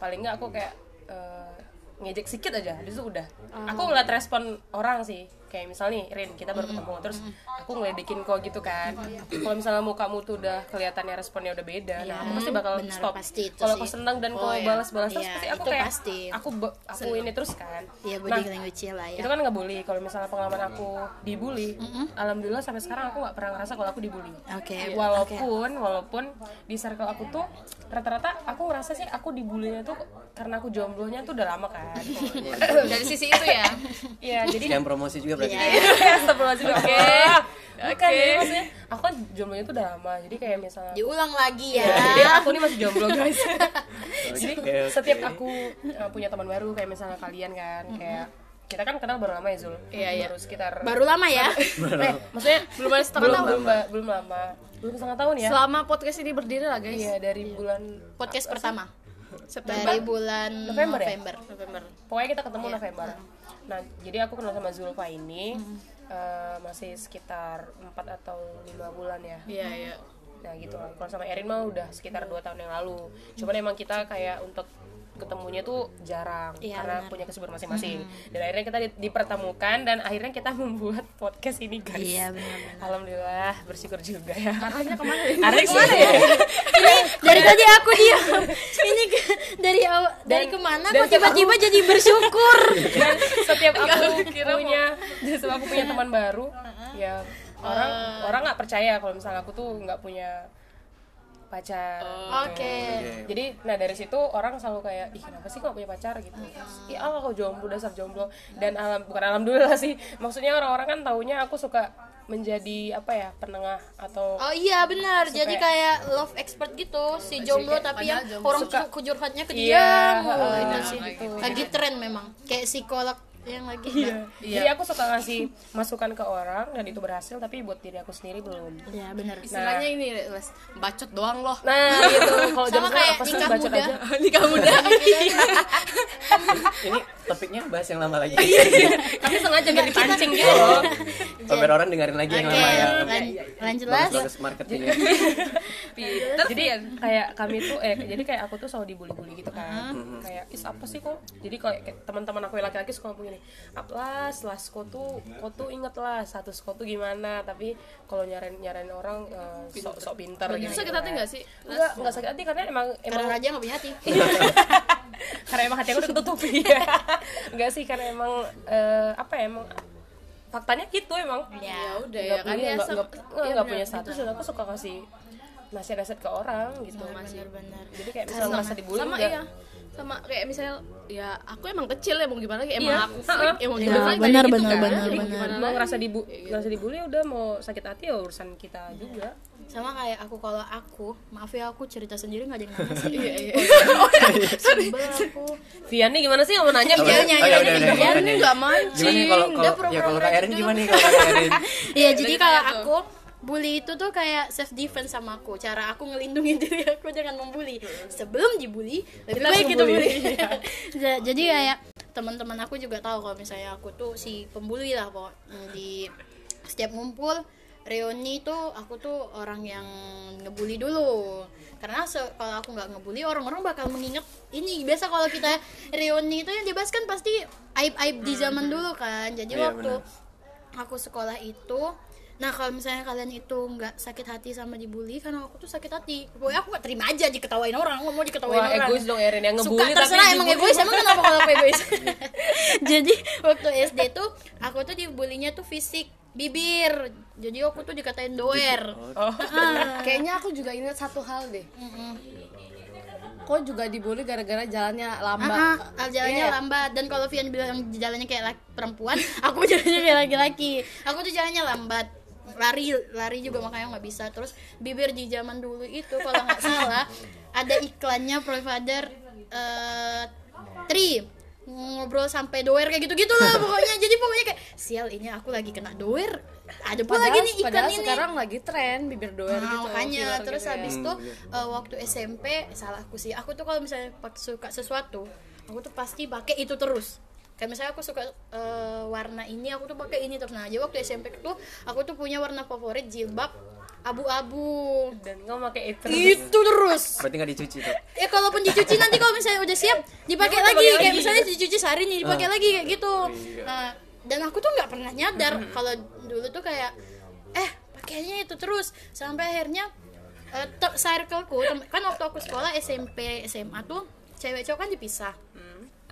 S1: Paling nggak aku kayak eh, ngejek sedikit aja itu udah. Aku ngeliat respon orang sih kayak misalnya nih Rin kita baru ketemu terus aku ngeledekin kok gitu kan. Kalau misalnya mukamu tuh udah kelihatannya responnya udah beda nah aku pasti bakal
S3: benar,
S1: stop. kalau
S3: sih.
S1: kau senang dan
S3: Oh,
S1: kau
S3: iya.
S1: balas-balas terus
S3: Iya,
S1: pasti aku kayak
S3: pasti.
S1: aku be- aku ini terus kan.
S3: Iya
S1: nah
S3: body language lah ya
S1: itu kan nggak bully. Kalau misalnya pengalaman aku dibully alhamdulillah sampai sekarang aku nggak pernah ngerasa kalau aku dibully.
S3: Oke.
S1: Walaupun walaupun di circle aku tuh rata-rata aku ngerasa sih aku dibulinya tuh karena aku jomblonya tuh udah lama kan.
S2: Dari sisi itu ya.
S1: Iya jadi
S4: Sekian promosi juga berarti.
S3: Iya.
S1: Astagfirullahaladzim oke. Bukan
S2: Oke.
S1: jadi maksudnya aku kan jomblonya tuh udah lama jadi kayak misalnya
S3: diulang lagi ya.
S1: Iya, jadi aku ini masih jomblo guys. Jadi
S4: Oke, oke.
S1: setiap aku uh, punya teman baru kayak misalnya kalian kan kayak kita kan kenal baru lama ya Zul?
S2: Iya, iya.
S1: baru sekitar
S3: baru lama ya?
S1: Eh, maksudnya
S2: belum ada setengah
S1: belum
S2: tahun
S1: belum, ba- belum lama. Belum setengah tahun ya?
S2: Selama podcast ini berdiri lah guys.
S1: Iya dari bulan
S3: podcast pertama
S2: September
S3: dari bulan
S1: November ya?
S3: November.
S2: November
S1: pokoknya kita ketemu November nah jadi aku kenal sama Zulfa ini uh, masih sekitar 4 atau lima bulan ya
S2: iya iya
S1: Nah gitu lah. Kalau sama Erin mah udah sekitar dua tahun yang lalu. Cuman emang kita kayak untuk ketemunya tuh jarang
S3: Iya,
S1: karena
S3: benar.
S1: punya kesibukan masing-masing. Dan akhirnya kita di- dipertemukan dan akhirnya kita membuat podcast ini guys.
S3: Iya, benar-benar.
S1: Alhamdulillah bersyukur juga ya.
S2: arahnya ke mana
S1: Arahnya ke mana ya?
S3: ini dari tadi aku diam ini ke- dari aw- dari
S1: ke
S3: mana
S1: dan
S3: kok tiba-tiba jadi bersyukur
S1: dan setiap aku
S2: kira
S1: punya setiap aku punya teman baru ya orang
S3: Uh.
S1: orang nggak percaya kalau misalnya aku tuh nggak punya pacar.
S3: Oke.
S1: Jadi nah dari situ orang selalu kayak ih kenapa sih kok punya pacar? gitu. Ih Allah kok jomblo dasar jomblo. Dan alam bukan alhamdulillah sih. Maksudnya orang-orang kan taunya aku suka menjadi apa ya penengah atau
S3: Oh iya benar, jadi kayak love expert gitu si jomblo tapi yang
S2: jomblo.
S3: orang
S1: suka-
S3: curhatnya ke
S1: Iya,
S3: dia mulu
S1: heeh,
S3: itu
S1: nah,
S3: sih.
S1: gitu.
S3: Lagi tren memang, kayak psikolog yang lagi.
S1: Iya. Jadi aku suka ngasih masukan ke orang dan itu berhasil tapi buat diri aku sendiri belum.
S3: Ya benar.
S2: istilahnya ini les bacot doang loh
S1: Nah, gitu. Kalau
S3: Sama
S1: zaman
S3: kayak
S1: apa sih
S3: nikah
S1: bacot
S3: muda.
S1: aja?
S2: nikah muda
S4: Ini topiknya bahas yang lama lagi.
S1: Tapi sengaja biar dipancing gitu loh.
S4: Biar orang dengerin lagi yang lama ya.
S3: lan- lanjut lah.
S4: Marketingnya.
S1: jadi kayak kami tuh eh jadi kayak aku tuh selalu dibully-bully gitu kan. Kayak is apa sih kok? Jadi kayak teman-teman aku yang laki-laki suka ngomong gini, "Aplas, las kok tuh kok tuh inget lah status kok tuh gimana." Tapi kalau nyarain nyarain orang eh, sok sok pinter
S2: Itu
S1: gitu.
S2: sakit hati nggak sih?
S1: Enggak, enggak sakit hati karena emang emang
S3: Karena raja nggak punya hati.
S1: karena emang hati aku udah ketutupi enggak sih karena emang eh, apa ya emang faktanya gitu emang
S3: Ya
S2: udah
S1: nggak
S2: ya kan
S1: punya
S2: ya
S1: nggak nggak- nggak- nggak punya status dan aku suka kasih nasihat-nasihat ke orang gitu
S3: Benar-benar.
S1: jadi kayak misalnya merasa dibully
S2: sama iya sama kayak misalnya ya aku emang kecil ya mau gimana lagi? Emang
S1: Iya,
S2: aku freak ya mau
S3: Ya,
S2: gimana lagi?
S3: benar,
S2: kayak gitu
S3: benar,
S2: kan.
S3: benar,
S2: Jadi
S3: benar.
S1: mau ngerasa dibu ngerasa dibully ya udah mau sakit hati ya urusan kita juga.
S3: Sama kayak aku kalau aku, maaf ya aku cerita sendiri nggak yang nanya sih.
S2: iya iya.
S3: Sebel aku.
S1: Vian nih gimana sih? Mau nanya
S3: Iya,
S4: ya,
S3: nyanyi
S4: ya
S3: Vian
S2: nih nggak
S4: Gimana nih kalau
S3: mancing.
S4: kalau ya kalau Kak
S3: rajin
S4: Erin gimana nih kalau Kak Erin?
S3: Iya, jadi kalau aku bully itu tuh kayak self defense sama aku. Cara aku ngelindungin diri aku jangan membuli. Sebelum dibully, lebih baik kita bully. Ja- jadi kayak teman-teman aku juga tahu kalau misalnya aku tuh si pembuli lah pokok di setiap ngumpul reuni tuh aku tuh orang yang ngebully dulu karena kalau aku nggak ngebully orang-orang bakal mengingat ini biasa kalau kita reuni itu yang dibahas kan pasti aib-aib di zaman dulu kan jadi
S4: Iya,
S3: waktu
S4: benar.
S3: aku sekolah itu nah kalau misalnya kalian itu nggak sakit hati sama dibully karena aku tuh sakit hati. Pokoknya aku gak terima aja diketawain orang. Aku mau diketawain
S1: wah
S3: orang.
S1: egois dong Erin. Yang
S3: suka
S1: ngebully tapi
S3: terserah emang egois. Emang kenapa kalau aku egois? Jadi waktu SD tuh aku tuh dibulinya tuh fisik. Bibir. Jadi aku tuh dikatain doer.
S1: Oh.
S2: kayaknya aku juga ingat satu hal deh. Kok juga dibully gara-gara jalannya lambat?
S3: Ah, ah, jalannya
S2: Iya.
S3: lambat. Dan kalau Vian bilang jalannya kayak laki- perempuan, aku jalannya kayak laki-laki. Aku tuh jalannya lambat. Lari lari juga makanya nggak bisa. Terus bibir di zaman dulu itu kalau nggak salah ada iklannya provider eh Tri. Ngobrol sampai doer kayak gitu-gitu lah pokoknya. Jadi pokoknya kayak sial ini aku lagi kena doer. Ada pula
S2: padahal,
S3: lagi nih iklan ini.
S2: sekarang lagi tren bibir doer
S3: Nah,
S2: gitu
S3: makanya.
S2: viral
S3: terus
S2: gitu ya.
S3: habis itu eh, waktu SMP salahku sih. Aku tuh kalau misalnya suka sesuatu aku tuh pasti pakai itu terus kayak misalnya aku suka eh, warna ini aku tuh pakai ini terus. Nah aja waktu SMP tuh aku tuh punya warna favorit jilbab abu-abu.
S1: Dan kamu pakai itu
S3: itu terus.
S4: Berarti nggak dicuci tuh?
S3: Ya kalaupun dicuci nanti kalau misalnya udah siap dipakai lagi. kayak misalnya dicuci sehari nih dipakai lagi kayak gitu. Nah, dan aku tuh nggak pernah nyadar kalau dulu tuh kayak eh pakainya itu terus. Sampai akhirnya te- circleku kan waktu aku sekolah SMP SMA tuh cewek cowok kan dipisah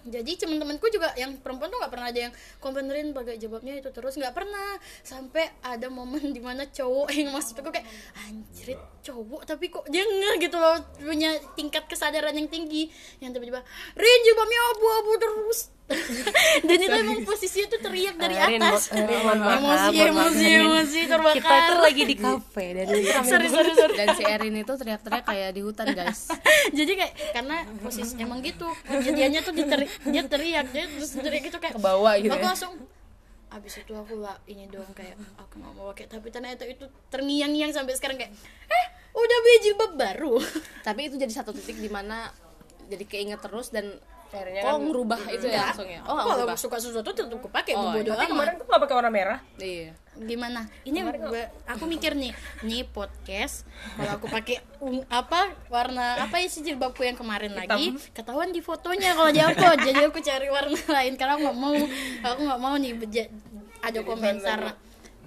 S3: jadi teman-temanku juga yang perempuan tuh nggak pernah ada yang komplainin pakai jilbabnya itu terus. Nggak pernah. Sampai ada momen di mana cowok yang maksudku kayak anjrit cowok tapi kok dia nggak gitu loh. Punya tingkat kesadaran yang tinggi. Yang tiba-tiba Rin jilbabnya abu-abu terus dan itu emang posisinya tuh teriak dari atas.
S1: Maaf,
S3: emosi emosi emosi terbakar
S1: kita tuh lagi di kafe dan itu
S3: sorry sorry sorry.
S2: Dan si Erin itu teriak-teriak kayak di hutan guys.
S3: Jadi kayak karena posisi emang gitu. Kejadiannya tuh diteri- dia teriak dia terus teriak gitu kayak
S1: ke bawah gitu
S3: aku
S1: ya.
S3: langsung abis itu aku lah ini dong kayak aku nggak mau pakai tapi ternyata itu terngiang-ngiang sampai sekarang kayak eh udah beli jilbab baru.
S2: Tapi itu jadi satu titik di mana jadi keinget terus dan
S1: akhirnya
S2: oh
S1: kan
S2: ngerubah itu ya langsung ya oh
S3: kalau
S2: ngerubah.
S3: suka sesuatu tetap aku pakai
S2: Oh,
S3: bodo
S1: tapi
S3: amat.
S1: kemarin tuh nggak pakai warna merah?
S2: Iya.
S3: Gimana? Ini gua- aku mikir nih nih podcast kalau aku pakai um, apa warna apa ya sih jilbabku yang kemarin lagi? Ketahuan di fotonya kalau di upload jadi aku cari warna lain. Karena aku nggak mau aku nggak mau nih ada komentar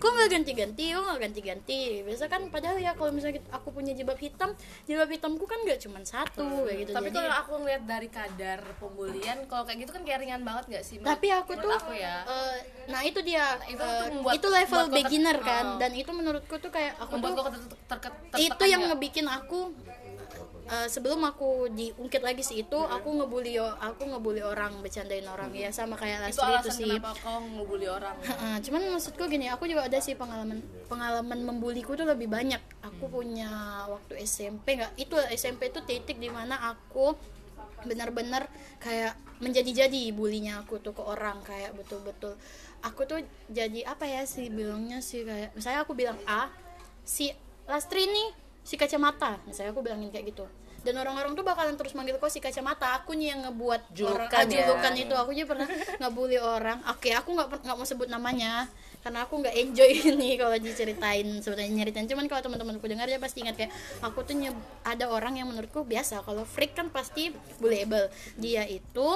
S3: kok nggak ganti-ganti kok nggak ganti-ganti. Biasa kan padahal ya kalau misalnya aku punya jilbab hitam jilbab hitamku kan nggak cuma satu kayak gitu.
S2: Tapi
S3: jadi
S2: kalau aku ngeliat dari kadar pembulian kalau kayak gitu kan kayak ringan banget gak sih
S3: tapi aku tuh
S2: aku ya.
S3: eh, nah itu dia
S2: Itu tuh membuat-
S3: itu level
S2: ter-
S3: beginner kan.
S2: Oh.
S3: dan itu menurutku tuh kayak aku tuh
S2: ter- ter- ter-
S3: itu yang
S2: nggak?
S3: ngebikin aku eh, sebelum aku diungkit lagi sih itu aku ngebully aku ngebully orang bercandain orang. Ya sama kayak
S2: itu
S3: Lastri itu,
S2: alasan
S3: sih.
S2: kenapa kau ngebully orang?
S3: Cuman maksudku gini aku juga ada sih pengalaman pengalaman membuliku tuh lebih banyak. Aku punya waktu SMP nggak? Itu SMP itu titik di mana aku benar-benar kayak menjadi-jadi bulinya aku tuh ke orang kayak betul-betul. Aku tuh jadi apa ya sih bilangnya sih kayak misalnya aku bilang A si Lastri nih si kacamata. Misalnya aku bilangin kayak gitu. Dan orang-orang tuh bakalan terus manggil kok si kacamata. Aku nih yang ngebuat
S1: Julukan
S3: ah,
S1: ya.
S3: julukan itu. Aku juga pernah ngebully orang. Oke aku nggak nggak mau sebut namanya. Karena aku nggak enjoy ini kalau diceritain sebenarnya nyeritain. Cuman kalau teman-temanku dengar dia pasti ingat kayak aku tuh nyeb- ada orang yang menurutku biasa. Kalau freak kan pasti bullyable. Dia itu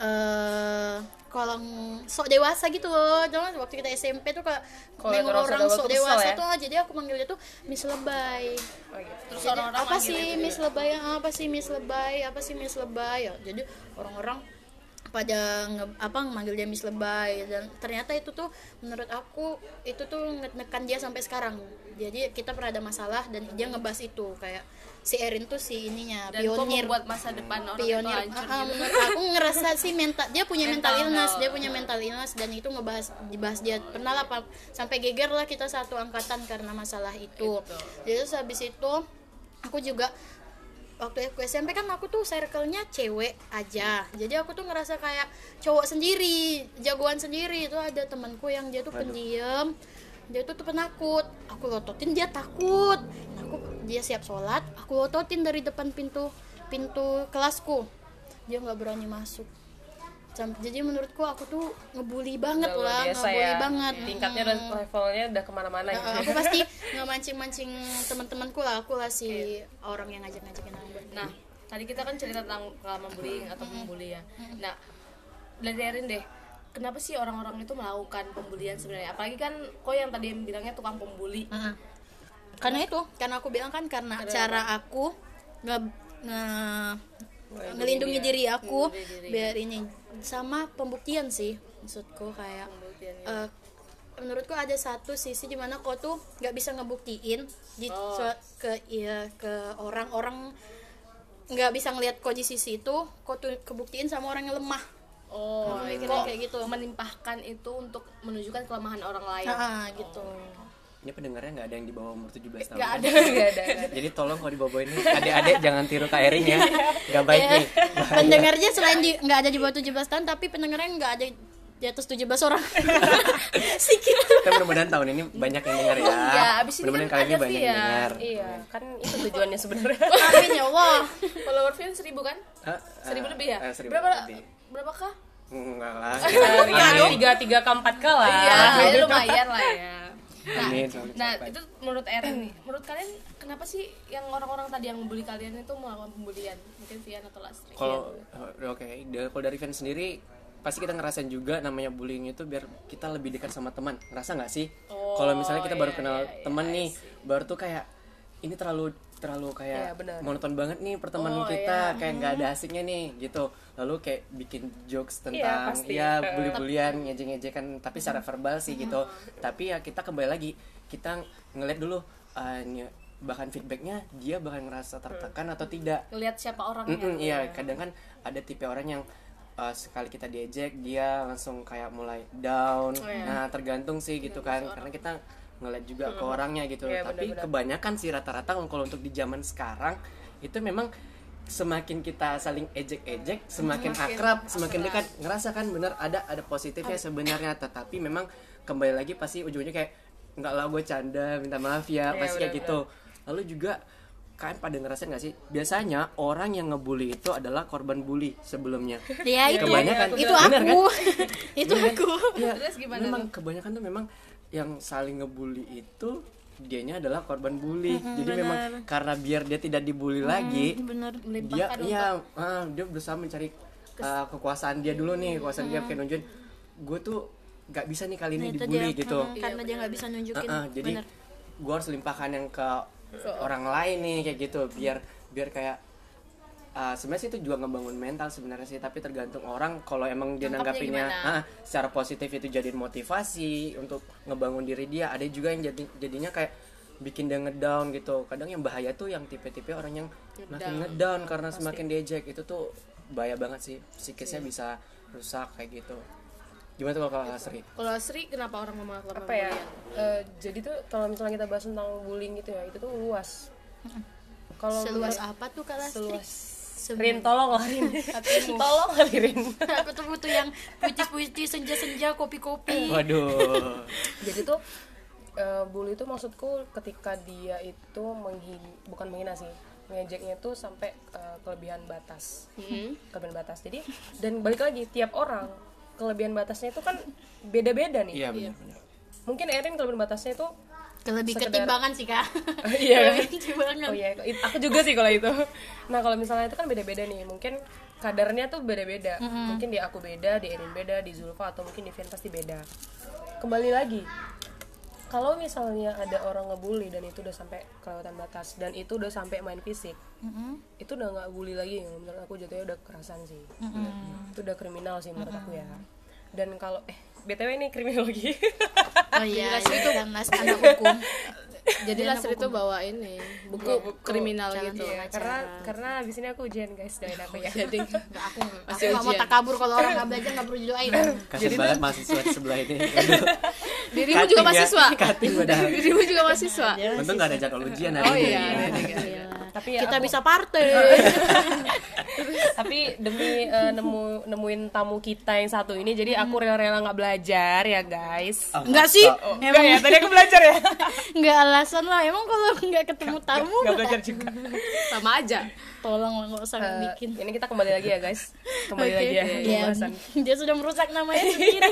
S3: eh kalau sok dewasa gitu loh Jangan waktu kita SMP tuh kayak nengok orang sok dewasa
S1: ya?
S3: tuh jadi aku manggil dia tuh Miss Lebay
S1: Oh, gitu.
S2: terus
S3: jadi,
S2: orang-orang
S3: apa
S2: manggil
S3: sih
S2: itu
S3: Miss Lebay apa sih Miss Lebay apa sih Miss Lebay ya jadi orang-orang pada nge, apa manggil dia Miss Lebay dan ternyata itu tuh menurut aku itu tuh ngekan dia sampai sekarang jadi kita pernah ada masalah dan dia ngebahas itu kayak si Erin tuh si ininya
S2: dan
S3: pionir.
S2: membuat masa depan orang itu
S3: pionir.
S2: hancur
S3: Ah, ah,
S2: gitu.
S3: menurut aku ngerasa sih mental dia punya mental,
S2: Mental
S3: illness dia punya mental illness dan itu ngebahas dibahas dia. Pernah lah sampai geger lah kita satu angkatan karena masalah itu. Jadi terus habis itu aku juga waktu aku SMP kan aku tuh circle-nya cewek aja. Jadi aku tuh ngerasa kayak cowok sendiri jagoan sendiri. Itu ada temanku yang dia tuh pendiam. Dia tuh tuh penakut aku lototin dia takut. Aku dia siap sholat aku lototin dari depan pintu pintu kelasku. Dia nggak berani masuk. Jadi menurutku aku tuh ngebully banget
S1: Udah
S3: lah
S1: biasa
S3: ngebully
S1: ya.
S3: banget.
S1: Tingkatnya udah levelnya udah ke mana-mana
S3: Nah,
S1: gitu.
S3: aku pasti nggak mancing-mancing teman-temanku lah aku lah si orang yang ngajak-ngajakin aku.
S2: Nah tadi kita kan cerita tentang pengalaman bullying atau membuli ya. Nah Erin deh kenapa sih orang-orang itu melakukan pembulian sebenarnya? Apalagi kan kok yang tadi yang bilangnya tukang pembuli.
S3: Heeh. Karena itu. karena aku bilang kan karena cara aku nge, nge- ngelindungi diri aku biar ini sama pembuktian sih maksudku kayak eh, menurutku ada satu sisi di mana kau tuh nggak bisa ngebuktiin di sua- ke iya ke orang-orang nggak bisa ngelihat kondisi itu kok tuh kebuktiin sama orang yang lemah.
S2: Oh kok
S3: kayak gitu.
S2: menimpahkan itu untuk menunjukkan kelemahan orang lain.
S3: Nah gitu
S4: Ini pendengarnya nggak ada yang di bawah umur 17 tahun.
S2: nggak
S4: kan?
S2: ada
S1: Nggak ada.
S4: Jadi tolong kalau di bawah ini adik-adik jangan tiru Kak Erin ya. Nggak baik nih.
S3: pendengarnya selain di nggak ada di bawah 17 tahun tapi pendengarnya nggak ada di atas 17 orang sikit
S4: Kita mudah-mudahan tahun ini banyak yang dengar ya.
S2: Ya, abis ini
S4: mudah-mudahan
S2: kan
S4: kali ini banyak yang dengar.
S1: iya kan itu tujuannya sebenarnya
S3: amin ya Allah
S2: follower Vian seribu kan
S4: Ah,
S2: seribu
S4: ah,
S2: lebih ya
S4: ah, seribu
S2: berapa
S4: lebih.
S2: berapakah
S4: Enggak lah.
S1: ya tiga tiga ke empat ke lah
S2: iya lumayan lah ya nah,
S4: Amin,
S2: nah itu menurut Erin nih menurut kalian kenapa sih yang orang-orang tadi yang membuli kalian itu melakukan pembulian mungkin Vian atau Lastri
S4: Kalau oh, oke, da- kalau dari fans sendiri pasti kita ngerasain juga namanya bullying itu biar kita lebih dekat sama teman. Ngerasa nggak sih? kalau misalnya kita baru
S2: iya,
S4: kenal
S2: iya, iya,
S4: teman
S2: I
S4: nih, baru tuh kayak ini terlalu terlalu
S1: Iya,
S4: kayak
S1: benar.
S4: monoton banget nih pertemanan
S2: Oh,
S4: kita kayak nggak ada asiknya nih gitu. Lalu kayak bikin jokes
S1: Iya,
S4: tentang
S1: pasti.
S4: ya bully-bulian ngejek-ngejekan tapi secara verbal sih gitu. Tapi ya kita kembali lagi kita ngeliat dulu uh, ny- bahkan feedbacknya dia bahkan ngerasa tertekan atau tidak.
S2: Ngelihat siapa orangnya
S4: Mm-mm, iya kadang kan ada tipe orang yang uh, sekali kita diejek dia langsung kayak mulai down.
S2: Iya.
S4: nah tergantung sih gitu kan karena kita ngeliat juga ke orangnya gitu
S1: Iya,
S4: tapi
S1: benar-benar.
S4: kebanyakan sih rata-rata kalau untuk di zaman sekarang itu memang semakin kita saling ejek-ejek semakin, akrab semakin dekat ngerasa kan bener ada ada positifnya sebenarnya. Tetapi memang kembali lagi pasti ujungnya kayak nggak lah gue canda minta maaf ya
S1: Iya,
S4: pasti kayak gitu. lalu juga kalian pada ngerasain nggak sih? Biasanya orang yang ngebully itu adalah korban bully sebelumnya.
S3: Ya itu.
S4: Kebanyakan.
S3: itu
S4: Bener kan?
S3: aku itu aku.
S4: Ya,
S2: Terus gimana
S4: memang kebanyakan tuh memang yang saling ngebully itu dianya adalah korban bully. Jadi memang karena biar dia tidak dibully lagi
S3: bener
S4: dia ya ah, dia berusaha mencari ah, kekuasaan dia dulu nih kekuasaan dia kayak nunjukin gue tuh nggak bisa nih kali ini
S3: itu
S4: dibully
S3: dia.
S4: gitu.
S3: Hmm, karena dia nggak bisa nunjukin.
S4: Ah, jadi
S3: bener
S4: gue harus limpahkan yang ke orang lain nih kayak gitu biar biar kayak ah, sebenarnya sih itu juga ngebangun mental sebenarnya sih tapi tergantung orang. Kalau emang dia
S2: Nangkapnya
S4: nanggapinnya ah, secara positif itu jadi motivasi untuk ngebangun diri dia. Ada juga yang jadi jadinya kayak bikin dia ngedown gitu. Kadang yang bahaya tuh yang tipe-tipe orang yang makin ngedown karena semakin diejek itu tuh bahaya banget sih. Psikisnya bisa rusak kayak gitu. Gimana tuh kalau Sri
S2: kalau Sri kenapa orang melakukan
S1: apa ya? eh, jadi tuh kalau misalnya kita bahas tentang bullying gitu ya itu tuh luas. Kalau
S3: seluas apa tuh kalau
S1: seluas
S3: Sem-
S1: Rin tolong lah Rin. Tolong kali Rin.
S3: Aku tuh butuh yang puitis-puitis senja-senja kopi-kopi.
S4: Waduh.
S1: Jadi tuh eh, bully itu maksudku ketika dia itu menghina bukan menghina sih ngejeknya tuh sampai eh, kelebihan batas.
S2: Hmm.
S1: kelebihan batas. Jadi dan balik lagi tiap orang kelebihan batasnya itu kan beda-beda nih.
S4: Iya benar-benar.
S1: Mungkin Erin kelebihan batasnya itu
S3: lebih
S1: Sekedar-
S3: ketimbangan sih kak
S1: iya
S3: Lebih ketimbangan
S1: Oh iya, aku juga sih kalau itu. Nah kalau misalnya itu kan beda-beda nih, mungkin kadarnya tuh beda-beda. Mungkin di aku beda, di Erin beda, di Zulfa atau mungkin di Vian pasti beda. Kembali lagi, kalau misalnya ada orang ngebully dan itu udah sampai kelewatan batas dan itu udah sampai main fisik, itu udah nggak bully lagi. Menurut aku jatuhnya udah kekerasan sih. Itu udah kriminal sih menurut aku ya. Dan kalau eh btw ini kriminologi.
S3: oh iya itu kan mas anak hukum
S2: jadi Lastri itu bawa ini buku, kriminal gitu
S1: Iya, karena karena abis ini aku ujian guys doain aku ya.
S2: jadi
S3: Nggak, aku aku
S2: Masih
S3: nggak mau takabur kalau orang nggak belajar nggak perlu didoain
S4: Kasian banget mahasiswa di sebelah ini. Aduh.
S2: dirimu juga
S4: ya,
S2: mahasiswa dirimu juga mahasiswa
S4: Untung gak ada jadwal ujian hari
S2: oh
S4: ini.
S2: iya
S3: Iya.
S1: Tapi ya
S3: kita
S1: aku-
S3: bisa partai
S1: tapi demi eh, nemu nemuin tamu kita yang satu ini jadi aku rela-rela nggak belajar ya guys
S4: Oh,
S3: Enggak sih,
S4: masa?
S1: emang ya tadi aku belajar ya
S3: nggak alasan lah. Emang kalau nggak ketemu tamu,
S1: nggak belajar juga
S2: sama aja
S3: tolong lah nggak usah
S1: Eh,
S3: bikin.
S1: ini kita kembali lagi ya guys kembali
S3: Oke.
S1: lagi ya
S3: Iya.
S1: pembahasan
S3: Dia sudah merusak namanya sendiri.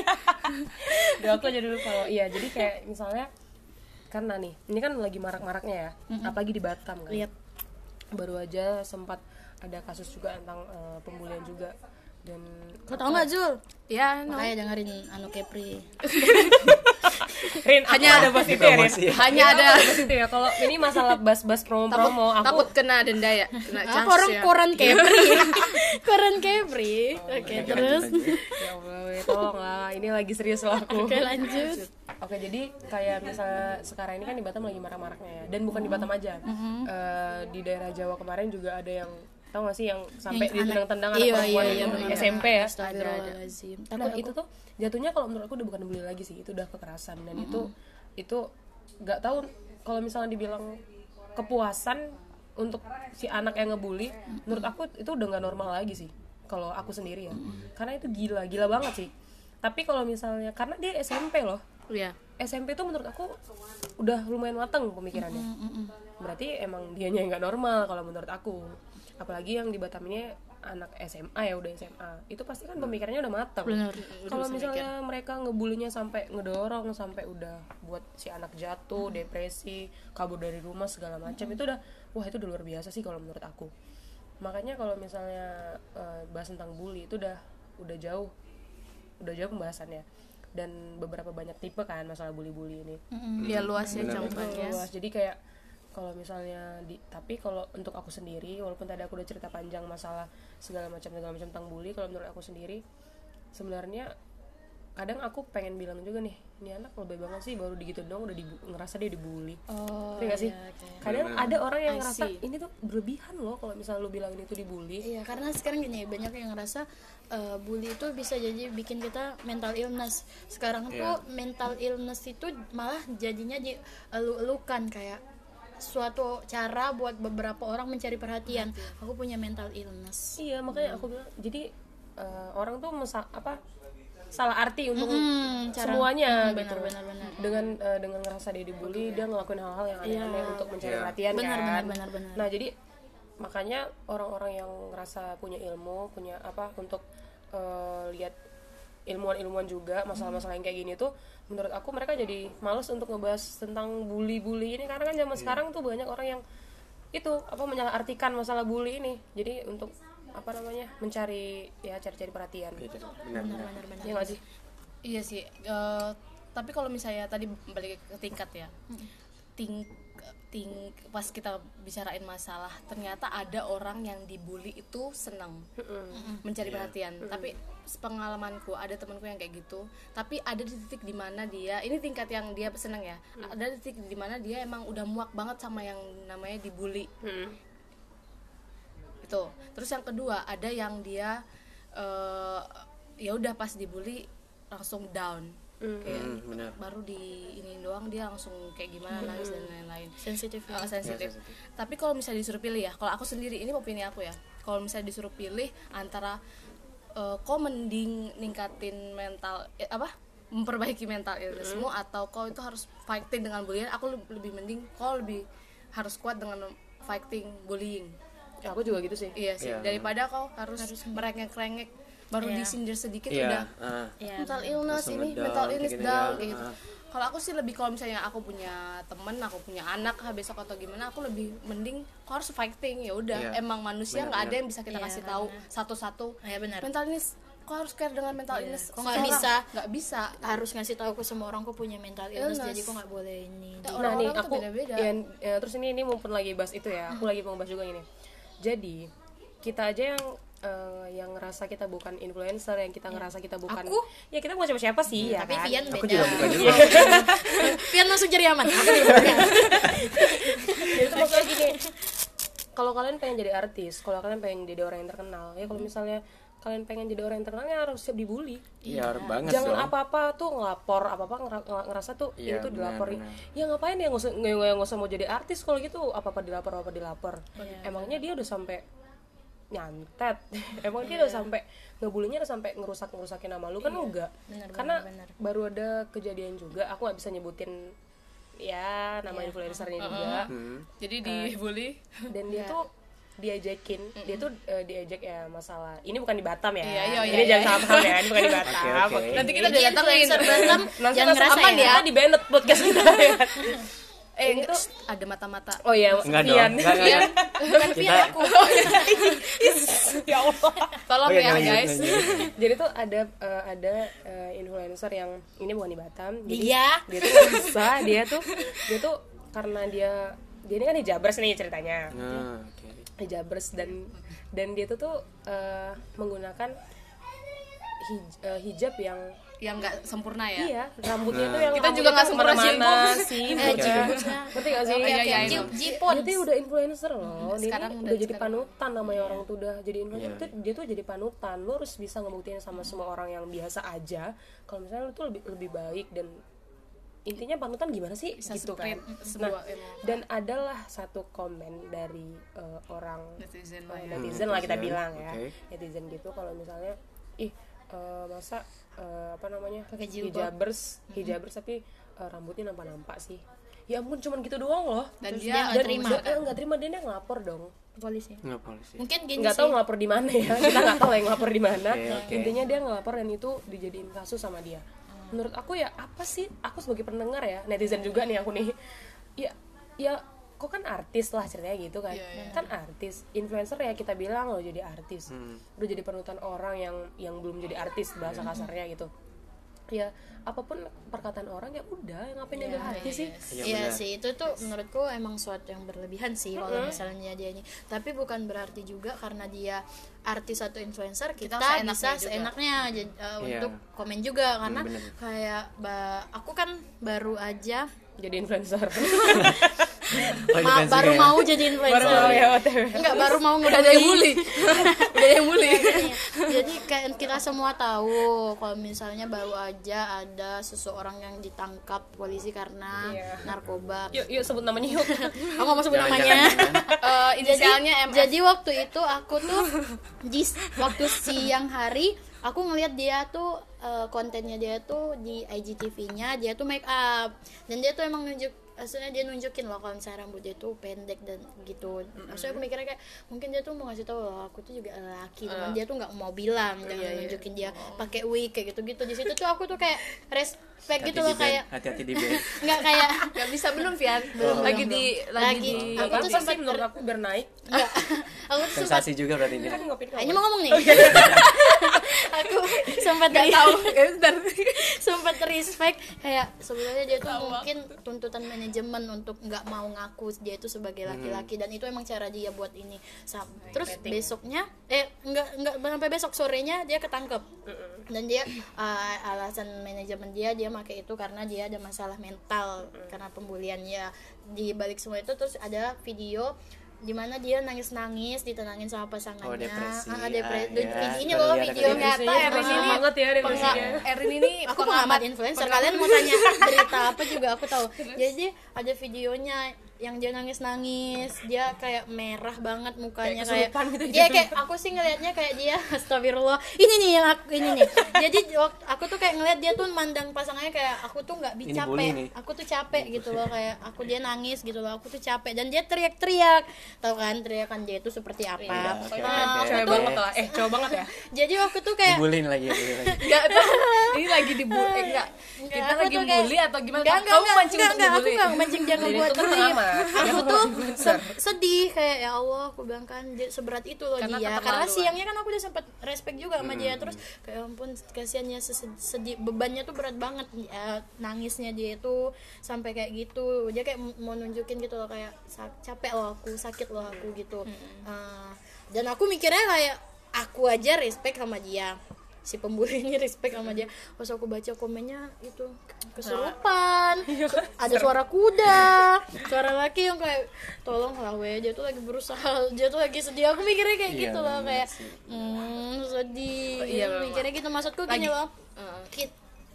S1: Duh, aku aja dulu kalau iya jadi kayak misalnya karena nih ini kan lagi marak-maraknya ya apalagi di Batam kan
S3: Lihat.
S1: Baru aja sempat ada kasus juga tentang eh, pembulian juga dan
S3: Kau tau nggak Zul?
S2: ya no.
S3: Makanya dengerin Anu Kepri.
S1: Rin hanya ada bahas itu ya Rin.
S4: ya.
S2: hanya ada.
S1: itu ya kalau ini masalah bahas-bahas promo-promo aku
S2: takut kena denda ya? Kena
S3: Ah,
S2: cas
S3: koran
S2: ya?
S3: koran Kepri. koran Kepri. Oke, terus.
S1: ya Allah tolong lah. Ini lagi serius loh aku.
S3: Oke, lanjut.
S1: Oke jadi kayak misalnya sekarang ini kan di Batam lagi marak-maraknya ya. Dan bukan di Batam aja. Eh, di daerah Jawa kemarin juga ada yang tau gak sih yang sampai
S3: Yang
S1: ditendang-tendang
S3: anak-
S1: anak
S3: iya,
S1: perempuan
S3: iya,
S1: itu
S3: iya.
S1: SMP ya
S3: Astagfirullahaladzim.
S1: Nah, itu tuh jatuhnya kalau menurut aku udah bukan bully lagi sih, itu udah kekerasan dan itu itu nggak tahu kalau misalnya dibilang kepuasan untuk si anak yang ngebully, menurut aku itu udah nggak normal lagi sih. Kalau aku sendiri ya, karena itu gila, gila banget sih. Tapi kalau misalnya karena dia SMP loh,
S2: Iya.
S1: SMP tuh menurut aku udah lumayan mateng pemikirannya. Berarti emang dianya nggak normal kalau menurut aku. Apalagi yang di Batam ini anak SMA ya udah SMA. Itu pasti kan pemikirannya udah mateng.
S3: Bener.
S1: Kalau misalnya mereka ngebulinya sampai ngedorong sampai udah buat si anak jatuh, depresi, kabur dari rumah segala macam itu udah wah itu udah luar biasa sih kalau menurut aku. Makanya kalau misalnya eh, bahas tentang bully itu udah udah jauh udah jauh pembahasannya dan beberapa banyak tipe kan masalah bully-bully ini
S2: Iya luas ya
S4: Benar.
S2: cakupannya.
S1: luas jadi kayak kalau misalnya di tapi kalau untuk aku sendiri walaupun tadi aku udah cerita panjang masalah segala macam segala macam tentang bully kalau menurut aku sendiri sebenarnya kadang aku pengen bilang juga nih ini anak lebih banget sih baru digitu dong udah dibu- ngerasa dia dibully
S3: Oh,
S1: sih
S3: iya, oke.
S1: kadang ada orang yang
S2: I
S1: ngerasa
S2: see.
S1: ini tuh berlebihan loh kalau misalnya lu bilang ini tuh dibully
S3: Iya, karena sekarang gini banyak yang ngerasa eh, bully itu bisa jadi bikin kita mental illness. Sekarang tuh mental illness itu malah jadinya dielu-elukan kayak suatu cara buat beberapa orang mencari perhatian. Aku punya mental illness.
S1: iya makanya aku bilang jadi eh, orang tuh mesa apa salah arti untuk
S3: Hmm, cara-
S1: semuanya
S3: Hmm,
S1: gitu
S3: benar, benar, benar.
S1: dengan eh, dengan ngerasa dia dibully dia ngelakuin hal-hal yang aneh-aneh untuk mencari
S4: Iya.
S1: perhatian
S3: Benar,
S1: kan
S3: benar, benar, benar.
S1: nah jadi makanya orang-orang yang ngerasa punya ilmu punya apa untuk eh, lihat ilmuwan-ilmuwan juga masalah-masalah yang kayak gini tuh menurut aku mereka jadi males untuk ngebahas tentang bully-bully ini. Karena kan zaman sekarang tuh banyak orang yang itu apa menyalahartikan masalah bully ini. Jadi untuk apa namanya mencari ya cari-cari perhatian.
S4: Iya, benar benar.
S3: Benar-benar.
S1: ya nggak sih?
S2: Iya sih. eh, tapi kalau misalnya tadi balik ke tingkat ya, ting ting pas kita bicarain masalah, ternyata ada orang yang dibully itu senang mencari perhatian. Tapi pengalamanku ada temanku yang kayak gitu. Tapi ada di titik di mana dia, ini tingkat yang dia senang ya. Ada di titik di mana dia emang udah muak banget sama yang namanya dibully itu terus yang kedua ada yang dia eh ya udah pas dibully langsung down kayak
S4: Hmm,
S2: baru di ini doang dia langsung kayak gimana nangis dan lain-lain
S3: Sensitif ya.
S2: Eh, sensitif.
S4: sensitif.
S2: Tapi kalau misalnya disuruh pilih ya, kalau aku sendiri ini opini aku ya. Kalau misalnya disuruh pilih antara eh, kau mending ningkatin mental eh, apa? memperbaiki mental illnessmu atau kau itu harus fighting dengan bullying, aku le- lebih mending kau lebih harus kuat dengan fighting bullying.
S1: ya aku juga gitu sih
S2: Iya sih,
S4: Iya.
S2: daripada kau harus, merengek-rengek baru
S3: Iya.
S2: disindir sedikit
S4: iya
S2: udah
S4: ah.
S3: Iya,
S2: mental illness
S4: Langsung
S2: ini
S4: ngedown,
S2: mental
S4: kayak
S2: illness
S4: gitu
S2: down
S4: ya.
S2: kayak gitu
S4: Ah.
S2: kalau aku sih lebih kalau misalnya aku punya temen aku punya anak besok atau gimana aku lebih mending kau harus fighting ya udah
S4: Iya.
S2: emang manusia nggak ada yang bisa kita
S3: Iya,
S2: kasih tahu satu-satu
S3: Iya, benar.
S2: mental illness kau harus care dengan mental illness
S3: Kau nggak bisa-
S2: nggak bisa
S3: harus ngasih tahu ke semua orang kok punya mental illness,
S2: Illness.
S3: jadi kok nggak boleh ini.
S2: Ya,
S1: nah nih
S2: orang-orang tuh
S1: aku
S2: beda-beda.
S1: ya, ya, terus ini ini mumpun lagi bahas itu ya aku lagi mau bahas juga ini jadi kita aja yang eh, yang ngerasa kita bukan influencer yang kita ngerasa kita bukan
S3: Aku?
S1: ya kita bukan siapa-siapa sih ya
S3: Tapi
S1: kan?
S3: Vian
S4: aku
S3: beda.
S4: juga bukan juga
S3: Vian masuk jadi aman. Aku juga bukan.
S1: Jadi itu maksudnya gini kalau kalian pengen jadi artis kalau kalian pengen jadi orang yang terkenal ya kalau misalnya kalian pengen jadi orang yang terkenal ya harus siap dibully
S4: iya banget
S1: jangan
S4: dong
S1: apa-apa tuh ngelapor apa-apa ngera- ngera- ngerasa tuh
S4: Iya,
S1: tuh
S4: benar,
S1: dilaporin
S4: benar.
S1: ya ngapain ya nggak usah nggak usah mau jadi artis kalau gitu apa-apa dilapor apa dilapor emangnya dia udah sampai nyantet. Emang dia udah sampai ngebulinya udah sampai ngerusak ngerusakin nama lu kan enggak? Karena baru ada kejadian juga aku nggak bisa nyebutin ya nama influencernya juga.
S4: Hmm.
S2: jadi dibully?
S1: Dan dia tuh diajakin dia tuh eh, diajak ya masalah. Ini bukan di Batam ya.
S2: Iya, iya,
S1: ini
S2: iya,
S1: jangan salah paham ya ini bukan di Batam
S4: Oke, oke.
S1: Oke.
S2: nanti kita
S3: influencer Batam.
S1: Langsung
S3: jangan ngerasa
S1: aman
S3: ya.
S1: kita di banned podcast kita ya.
S2: Eh ini tuh ada mata-mata.
S1: Oh iya
S4: enggak dong
S1: Vian.
S4: enggak enggak
S3: Bukan
S4: kita
S3: Vian aku.
S1: ya Allah.
S2: Tolong
S4: Oh, iya,
S2: ya guys.
S1: jadi tuh ada eh, ada eh, influencer yang ini bukan di Batam.
S3: Iya.
S1: dia tuh ngerasa dia tuh dia tuh karena dia dia ini kan hijabers nih ceritanya.
S4: Nah oke.
S1: Hijabers dan dan dia tuh tuh eh, menggunakan hij- eh, hijab yang
S2: yang nggak sempurna ya?
S1: Iya rambutnya tuh yang
S2: Kita juga nggak sempurna Bos.
S1: sih.
S3: eh jibusnya
S1: ngerti gak sih?
S2: Iya, iya, iya,
S3: Jip-
S2: itu.
S3: jipon
S1: dia tuh udah influencer loh. Dia
S2: sekarang
S1: ini
S2: udah
S1: udah jadi panutan. namanya orang tuh udah jadi influencer
S4: Iya.
S1: tuh dia tuh jadi panutan. Lo harus bisa ngebuktiin sama semua orang yang biasa aja. Kalau misalnya lo tuh lebih lebih baik dan intinya panutan gimana sih?
S2: Bisa
S1: gitu kan. nah dan adalah satu komen dari eh, orang
S2: netizen lah ya.
S1: netizen lah kita bilang ya. netizen gitu kalau misalnya ih eh, masa eh, apa namanya?
S3: Pakai jilbab.
S1: hijabers hijabers tapi eh, rambutnya nampak-nampak sih. Ya ampun cuman gitu doang loh.
S2: Dan
S3: Terus
S2: dia
S3: nggak
S1: dan
S3: terima.
S1: dia- eh, nggak terima dia ngelapor dong.
S3: Polisi.
S4: Nggak polisi.
S3: Mungkin gini
S1: nggak tahu ngelapor di mana ya. Kita nggak tahu yang ngelapor di mana.
S4: Oke, oke.
S1: intinya dia ngelapor dan itu dijadiin kasus sama dia. Menurut aku ya apa sih? Aku sebagai pendengar ya netizen juga nih aku nih. Ya ya kok kan artis lah ceritanya gitu kan
S2: Iya,
S1: kan artis influencer ya kita bilang loh jadi artis
S4: Hmm.
S1: udah jadi panutan orang yang yang belum jadi artis bahasa kasarnya gitu ya apa pun perkataan orang ya udah ngapain diambil hati sih
S4: Iya,
S3: Iya
S4: benar.
S3: sih itu tuh menurutku emang suatu yang berlebihan sih kalau misalnya dia ini tapi bukan berarti juga karena dia artis atau influencer kita,
S2: seenaknya
S3: bisa
S2: juga.
S3: seenaknya uh,
S4: Iya.
S3: untuk komen juga karena
S4: bener.
S3: kayak ba- aku kan baru aja
S1: jadi influencer.
S4: Oh,
S3: ma- baru
S4: ya?
S3: mau jadi influencer.
S1: Baru mau ya OTW
S3: enggak baru mau
S2: udah ada yang bully. Udah ada yang bully.
S3: Jadi kayak kita semua tahu kalau misalnya baru aja ada seseorang yang ditangkap polisi karena
S1: Iya.
S3: narkoba.
S1: Yuk yuk sebut namanya yuk.
S3: Aku nggak mau sebut
S4: Jangan,
S3: namanya.
S4: jangan, jangan.
S2: Eh, inisialnya
S3: jadi,
S2: MF
S3: jadi waktu itu aku tuh di waktu siang hari aku ngelihat dia tuh eh, kontennya dia tuh di IGTV-nya dia tuh make up. Dan dia tuh emang nunjuk maksudnya dia nunjukin loh kalau misalnya rambut dia tuh pendek dan gitu. Maksudnya aku mikirnya kayak mungkin dia tuh mau ngasih tahu loh aku tuh juga laki cuman dia tuh nggak mau bilang jangan nunjukin dia pakai wig kayak gitu gitu di situ tuh aku tuh kayak respect
S4: Hati
S3: gitu loh kayak
S4: hati-hati di
S3: nggak kayak
S2: nggak bisa belum Fian
S3: Belum,
S2: lagi
S3: belum,
S2: di
S3: belum.
S2: lagi
S3: Lagi.
S2: di
S3: Aku
S1: aku
S3: tuh sempat
S1: menurut aku biar naik
S3: nggak. Aku tuh sempat
S4: sensasi juga berarti ini
S1: kan ngopi
S3: Ah, ini mau ngomong nih.
S1: Iya.
S3: Aku sempat
S2: nggak
S3: ri-
S2: tahu. Ya
S3: sempat respect kayak sebenarnya dia tuh mungkin tuntutan manajemen untuk nggak mau ngaku dia itu sebagai laki-laki dan itu emang cara dia buat ini. Sam- terus besoknya eh nggak nggak sampai besok sorenya dia ketangkep. Dan dia uh, alasan manajemen dia dia pakai itu karena dia ada masalah mental karena pembuliannya di balik semua itu terus ada video di mana dia nangis-nangis ditenangin sama pasangannya.
S4: Oh, depresi.
S3: Ah, depresi.
S4: Ah, ya.
S3: ini loh videonya
S2: ternyata
S1: Depresinya
S2: Erin ini
S1: banget ya
S2: Erin ini.
S3: Aku pengamat influencer. Kalian mau tanya berita apa juga aku tahu. Jadi ada videonya yang dia nangis nangis dia kayak merah banget mukanya kayak,
S1: kesurupan gitu
S3: dia kayak aku sih ngelihatnya kayak dia astagfirullah ini nih yang aku ini nih. Jadi aku tuh kayak ngelihat dia tuh mandang pasangannya kayak aku tuh nggak bisa
S4: bully
S3: capek aku tuh capek gitu loh kayak aku dia nangis gitu loh aku tuh capek. Dan dia teriak-teriak tahu kan teriakan dia itu seperti apa.
S4: Oke,
S3: Nah, tuh
S1: banget lah. Eh cowok banget ya?
S3: Jadi waktu tuh kayak
S4: dibulin lagi ya bully lagi.
S2: Nggak tahu ini lagi dibully eh, enggak kita lagi
S3: kayak-
S2: bully atau gimana
S3: Enggak, enggak,
S2: kamu
S3: enggak,
S2: mancing
S3: enggak, enggak, aku
S2: bully.
S3: enggak mancing jangan
S1: Jadi
S3: buat
S1: itu
S3: terima.
S1: amat.
S3: Aku tuh se- sedih kayak ya Allah, aku bilang kan seberat itu loh
S2: Karena
S3: dia. Karena siangnya kan aku udah sempat respect juga sama dia terus kayak "Ya ampun kasihannya sedih bebannya tuh berat banget Ya, nangisnya dia itu sampai kayak gitu. Dia kayak mau nunjukin gitu loh kayak "Sa- capek loh aku, sakit loh aku gitu. Eh, dan aku mikirnya kayak aku aja respect sama dia si pembuli ini respect sama dia. Pas aku baca komennya itu kesurupan ada suara kuda suara laki yang kayak tolong lah weh dia tuh lagi berusaha dia tuh lagi sedih. Aku mikirnya kayak
S4: Iya,
S3: gitu loh kayak
S4: sih.
S3: hmm sedih.
S2: Iya,
S3: Aku
S2: memang.
S3: mikirnya gitu maksudku gini loh.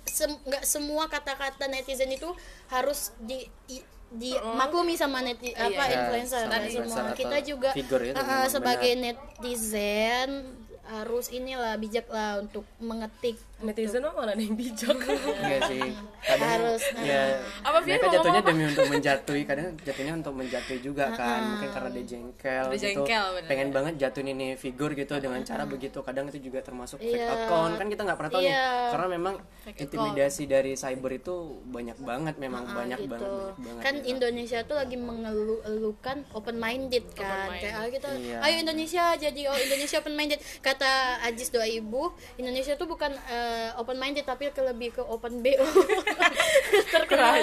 S3: Sem- nggak semua kata-kata netizen itu harus di i- di maklumi sama neti apa
S2: Iya,
S3: influencer.
S4: Sama
S3: semua.
S4: influencer atau
S3: kita juga
S4: itu
S3: uh, sebagai netizen harus inilah bijak lah untuk mengetik
S1: netizen mah ada yang bijak
S4: Iya sih. Kadang
S3: Harus,
S4: ya
S2: Apa,
S4: mereka
S2: mau
S4: jatuhnya demi untuk menjatuhi, kadang jatuhnya untuk menjatuhi juga kan. Mungkin karena dia jengkel
S2: Dia
S4: gitu.
S2: jengkel, bener.
S4: Pengen banget jatuhin ini figur gitu dengan cara begitu. Kadang itu juga termasuk fake
S3: Iya.
S4: account. Kan kita nggak pernah tahu nih.
S3: Iya.
S4: Karena memang
S3: Fake
S4: intimidasi dari cyber itu banyak banget memang
S3: Ah,
S4: banyak
S3: gitu.
S4: banget banyak banget.
S3: kan
S4: ya.
S3: Indonesia tuh lagi mengeluhkan open minded kan
S2: Open-minded.
S3: kayak kita
S4: Iya.
S3: ayo Indonesia jadi oh Indonesia open minded kata Ajis doa ibu Indonesia tuh bukan eh, open minded tapi ke lebih ke open bo terkenal.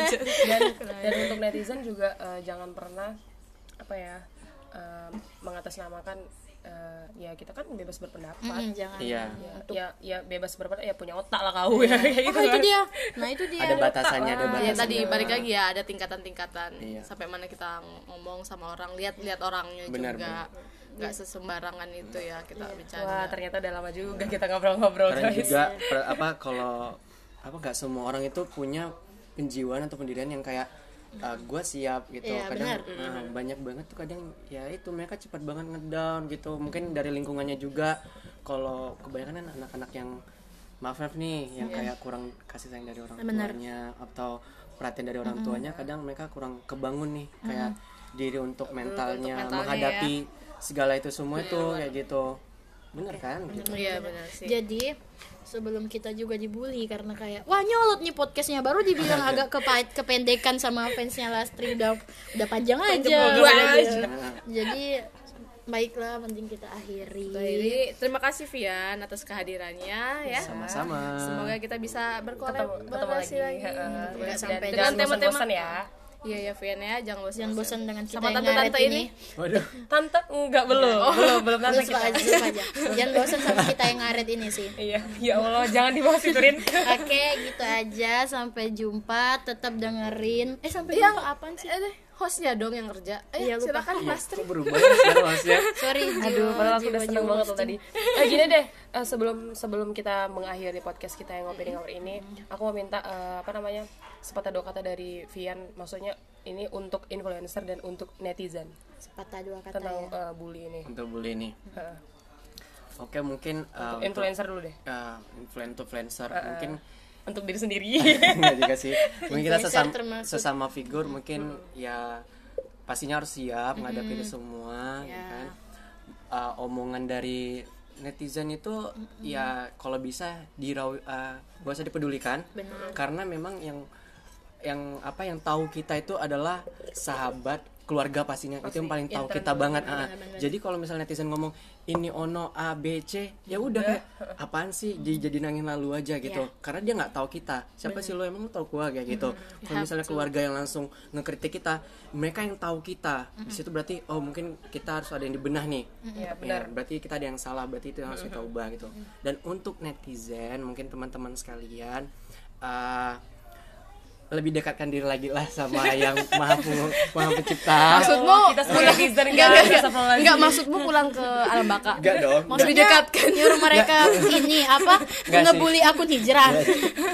S1: Dan dan untuk netizen juga eh, jangan pernah apa ya eh, mengatasnamakan eh, ya kita kan bebas berpendapat.
S3: Mm, jangan.
S4: Iya.
S1: ya, ya ya bebas berpendapat ya punya otak lah kau ya kayak gitu
S3: oh itu
S1: kan.
S3: dia. Nah itu dia.
S4: Ada batasannya ada
S1: lah.
S2: ya
S4: batasannya
S2: tadi balik lagi ya ada tingkatan-tingkatan.
S4: Iya.
S2: sampai mana kita ngomong sama orang lihat lihat orangnya
S4: Benar,
S2: juga nggak sesembarangan itu ya kita
S1: Wah
S2: bicara.
S1: Ternyata udah lama juga kita ngobrol-ngobrol
S4: karena
S1: guys.
S4: juga per- apa kalau apa nggak semua orang itu punya penjiwaan atau pendirian yang kayak gue siap gitu.
S3: Iya,
S4: kadang nah, banyak banget tuh kadang ya itu mereka cepat banget ngedown gitu. Mungkin dari lingkungannya juga. Kalau kebanyakan kan anak-anak yang maaf maaf nih yang kayak kurang kasih sayang dari orang tuanya atau perhatian dari orang tuanya kadang mereka kurang kebangun nih. Kayak diri untuk mentalnya,
S2: mentalnya
S4: menghadapi segala itu semua itu kayak gitu. Bener kan? Gitu.
S2: iya benar sih.
S3: Jadi sebelum kita juga dibully karena kayak wah nyolot nih podcastnya. Baru dibilang agak kepa- kependekan sama fansnya Lastri udah udah panjang aja. jadi baiklah mending kita akhiri.
S2: Jadi terima kasih Vian atas kehadirannya ya.
S4: sama-sama.
S2: Semoga kita bisa berkolaborasi
S1: lagi.
S2: lagi.
S3: Sampai
S1: dengan tema-tema ya.
S2: Iya ya Vian ya, jangan bosan.
S3: jangan bosan dengan kita
S2: Sama
S3: yang
S2: tante-tante
S3: ngaret
S2: ini.
S3: ini
S4: waduh
S1: Tante enggak belum, belum, belum tante
S3: Terus aja, aja. jangan bosan sama kita yang ngaret ini sih
S1: Iya, ya Allah, jangan dibahas itu Rin.
S3: Oke, gitu aja. Sampai jumpa. Tetap dengerin. Eh, sampai
S2: Yang
S3: jumpa apaan sih?
S2: Eh, deh, hostnya dong yang kerja. Eh,
S3: Iya, lupa.
S2: silakan Lastri.
S4: kok berubah ya sekarang hostnya
S3: Sorry,
S1: Aduh, padahal aku udah seneng banget loh
S3: hosting.
S1: tadi. Eh, gini deh, eh, sebelum sebelum kita mengakhiri podcast kita yang ngopi di ngobrol ini, aku mau minta eh, apa namanya sepatah dua kata dari Vian, maksudnya ini untuk influencer dan untuk netizen
S3: Sepatah dua kata
S1: tentang
S3: ya.
S1: eh, bully ini.
S4: untuk bully nih
S1: Heeh.
S4: oke mungkin uh, untuk
S1: influencer dulu deh,
S4: uh, influen- influencer mungkin
S1: untuk diri sendiri.
S4: enggak juga sih. Mungkin kita sesama,
S3: termasuk-
S4: sesama figur mungkin ya pastinya harus siap menghadapi itu semua ya kan? Uh, omongan dari netizen itu ya kalau bisa dirau uh, gak usah dipedulikan. Karena memang yang yang apa yang tahu kita itu adalah sahabat keluarga pastinya. Itu yang paling tahu kita banget. ah. jadi kalau misalnya netizen ngomong ini ono A B C ya udah. Kayak apaan sih? Jadi jadi nangin lalu aja gitu. Karena dia nggak tahu kita. Siapa sih lo? Emang lo tahu gua? Kayak gitu. Kalau misalnya keluarga yang langsung ngekritik kita mereka yang tahu kita. Di situ berarti oh mungkin kita harus ada yang dibenah nih.
S1: Iya,
S4: Ya, berarti kita ada yang salah. Berarti itu yang harus kita ubah gitu. Dan untuk netizen mungkin teman-teman sekalian uh, lebih dekatkan diri lagi lah sama yang maha maha pencipta.
S2: Maksudmu
S1: kita sebagai netizen
S2: enggak, enggak, enggak, maksudmu pulang ke alam baka.
S4: enggak dong
S2: Maksud didekatkan.
S3: Nyuruh mereka ini apa? Ngebully akun hijrah.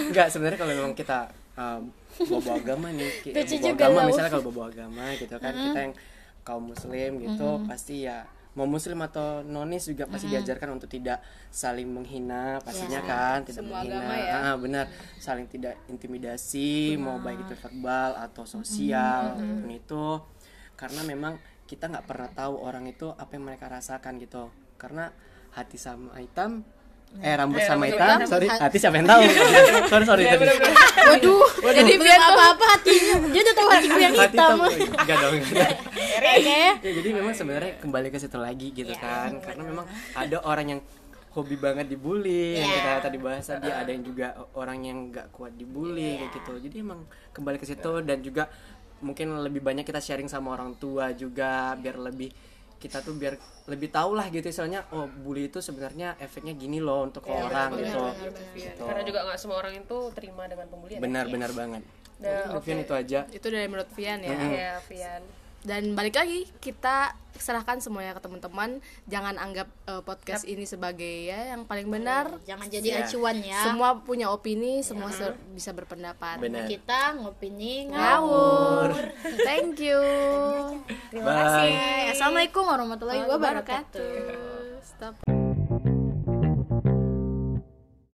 S4: enggak sebenarnya kalau memang kita um, bawa agama nih bawa
S3: juga
S4: agama misalnya kalau bawa agama gitu kan kita yang kaum muslim gitu pasti ya mau muslim atau nonis juga pasti diajarkan untuk tidak saling menghina pastinya kan tidak
S2: Semua
S4: menghina.
S2: ya.
S4: Ah, benar. Saling tidak intimidasi mau baik itu verbal atau sosial. Apa pun itu karena memang kita nggak pernah tahu orang itu apa yang mereka rasakan gitu. Karena hati sama hitam eh rambut sama hitam. sorry hati siapa yang tahu? Sorry sorry tadi.
S3: Waduh, jadi belum apa-apa hatinya. Dia udah tahu hatiku yang
S4: hati
S3: hitam.
S4: enggak dong.
S3: Oke.
S4: ya? Jadi memang sebenarnya kembali ke situ lagi gitu kan. Karena memang ada orang yang hobi banget dibully yang kita tadi bahas tadi. Ada yang juga orang yang nggak kuat dibully kayak gitu. Jadi emang kembali ke situ dan juga mungkin lebih banyak kita sharing sama orang tua juga biar lebih kita tuh biar lebih tahu lah gitu misalnya oh bully itu sebenarnya efeknya gini loh untuk ke orang gitu Gitu.
S1: Karena juga nggak semua orang itu terima dengan pembulian.
S4: benar benar banget
S1: Nah,
S4: Mungkin itu aja
S2: Itu dari menurut Vian ya.
S1: Ya, Vian.
S2: Dan balik lagi kita serahkan semuanya ke teman-teman. Jangan anggap eh, podcast ini sebagai ya yang paling benar.
S3: Jangan jadi acuan ya.
S2: Semua punya opini, semua se- bisa berpendapat.
S4: benar
S3: Kita ngopini
S2: Ngawur. Thank you.
S4: bye
S3: Assalamualaikum warahmatullahi wabarakatuh.
S2: Stop.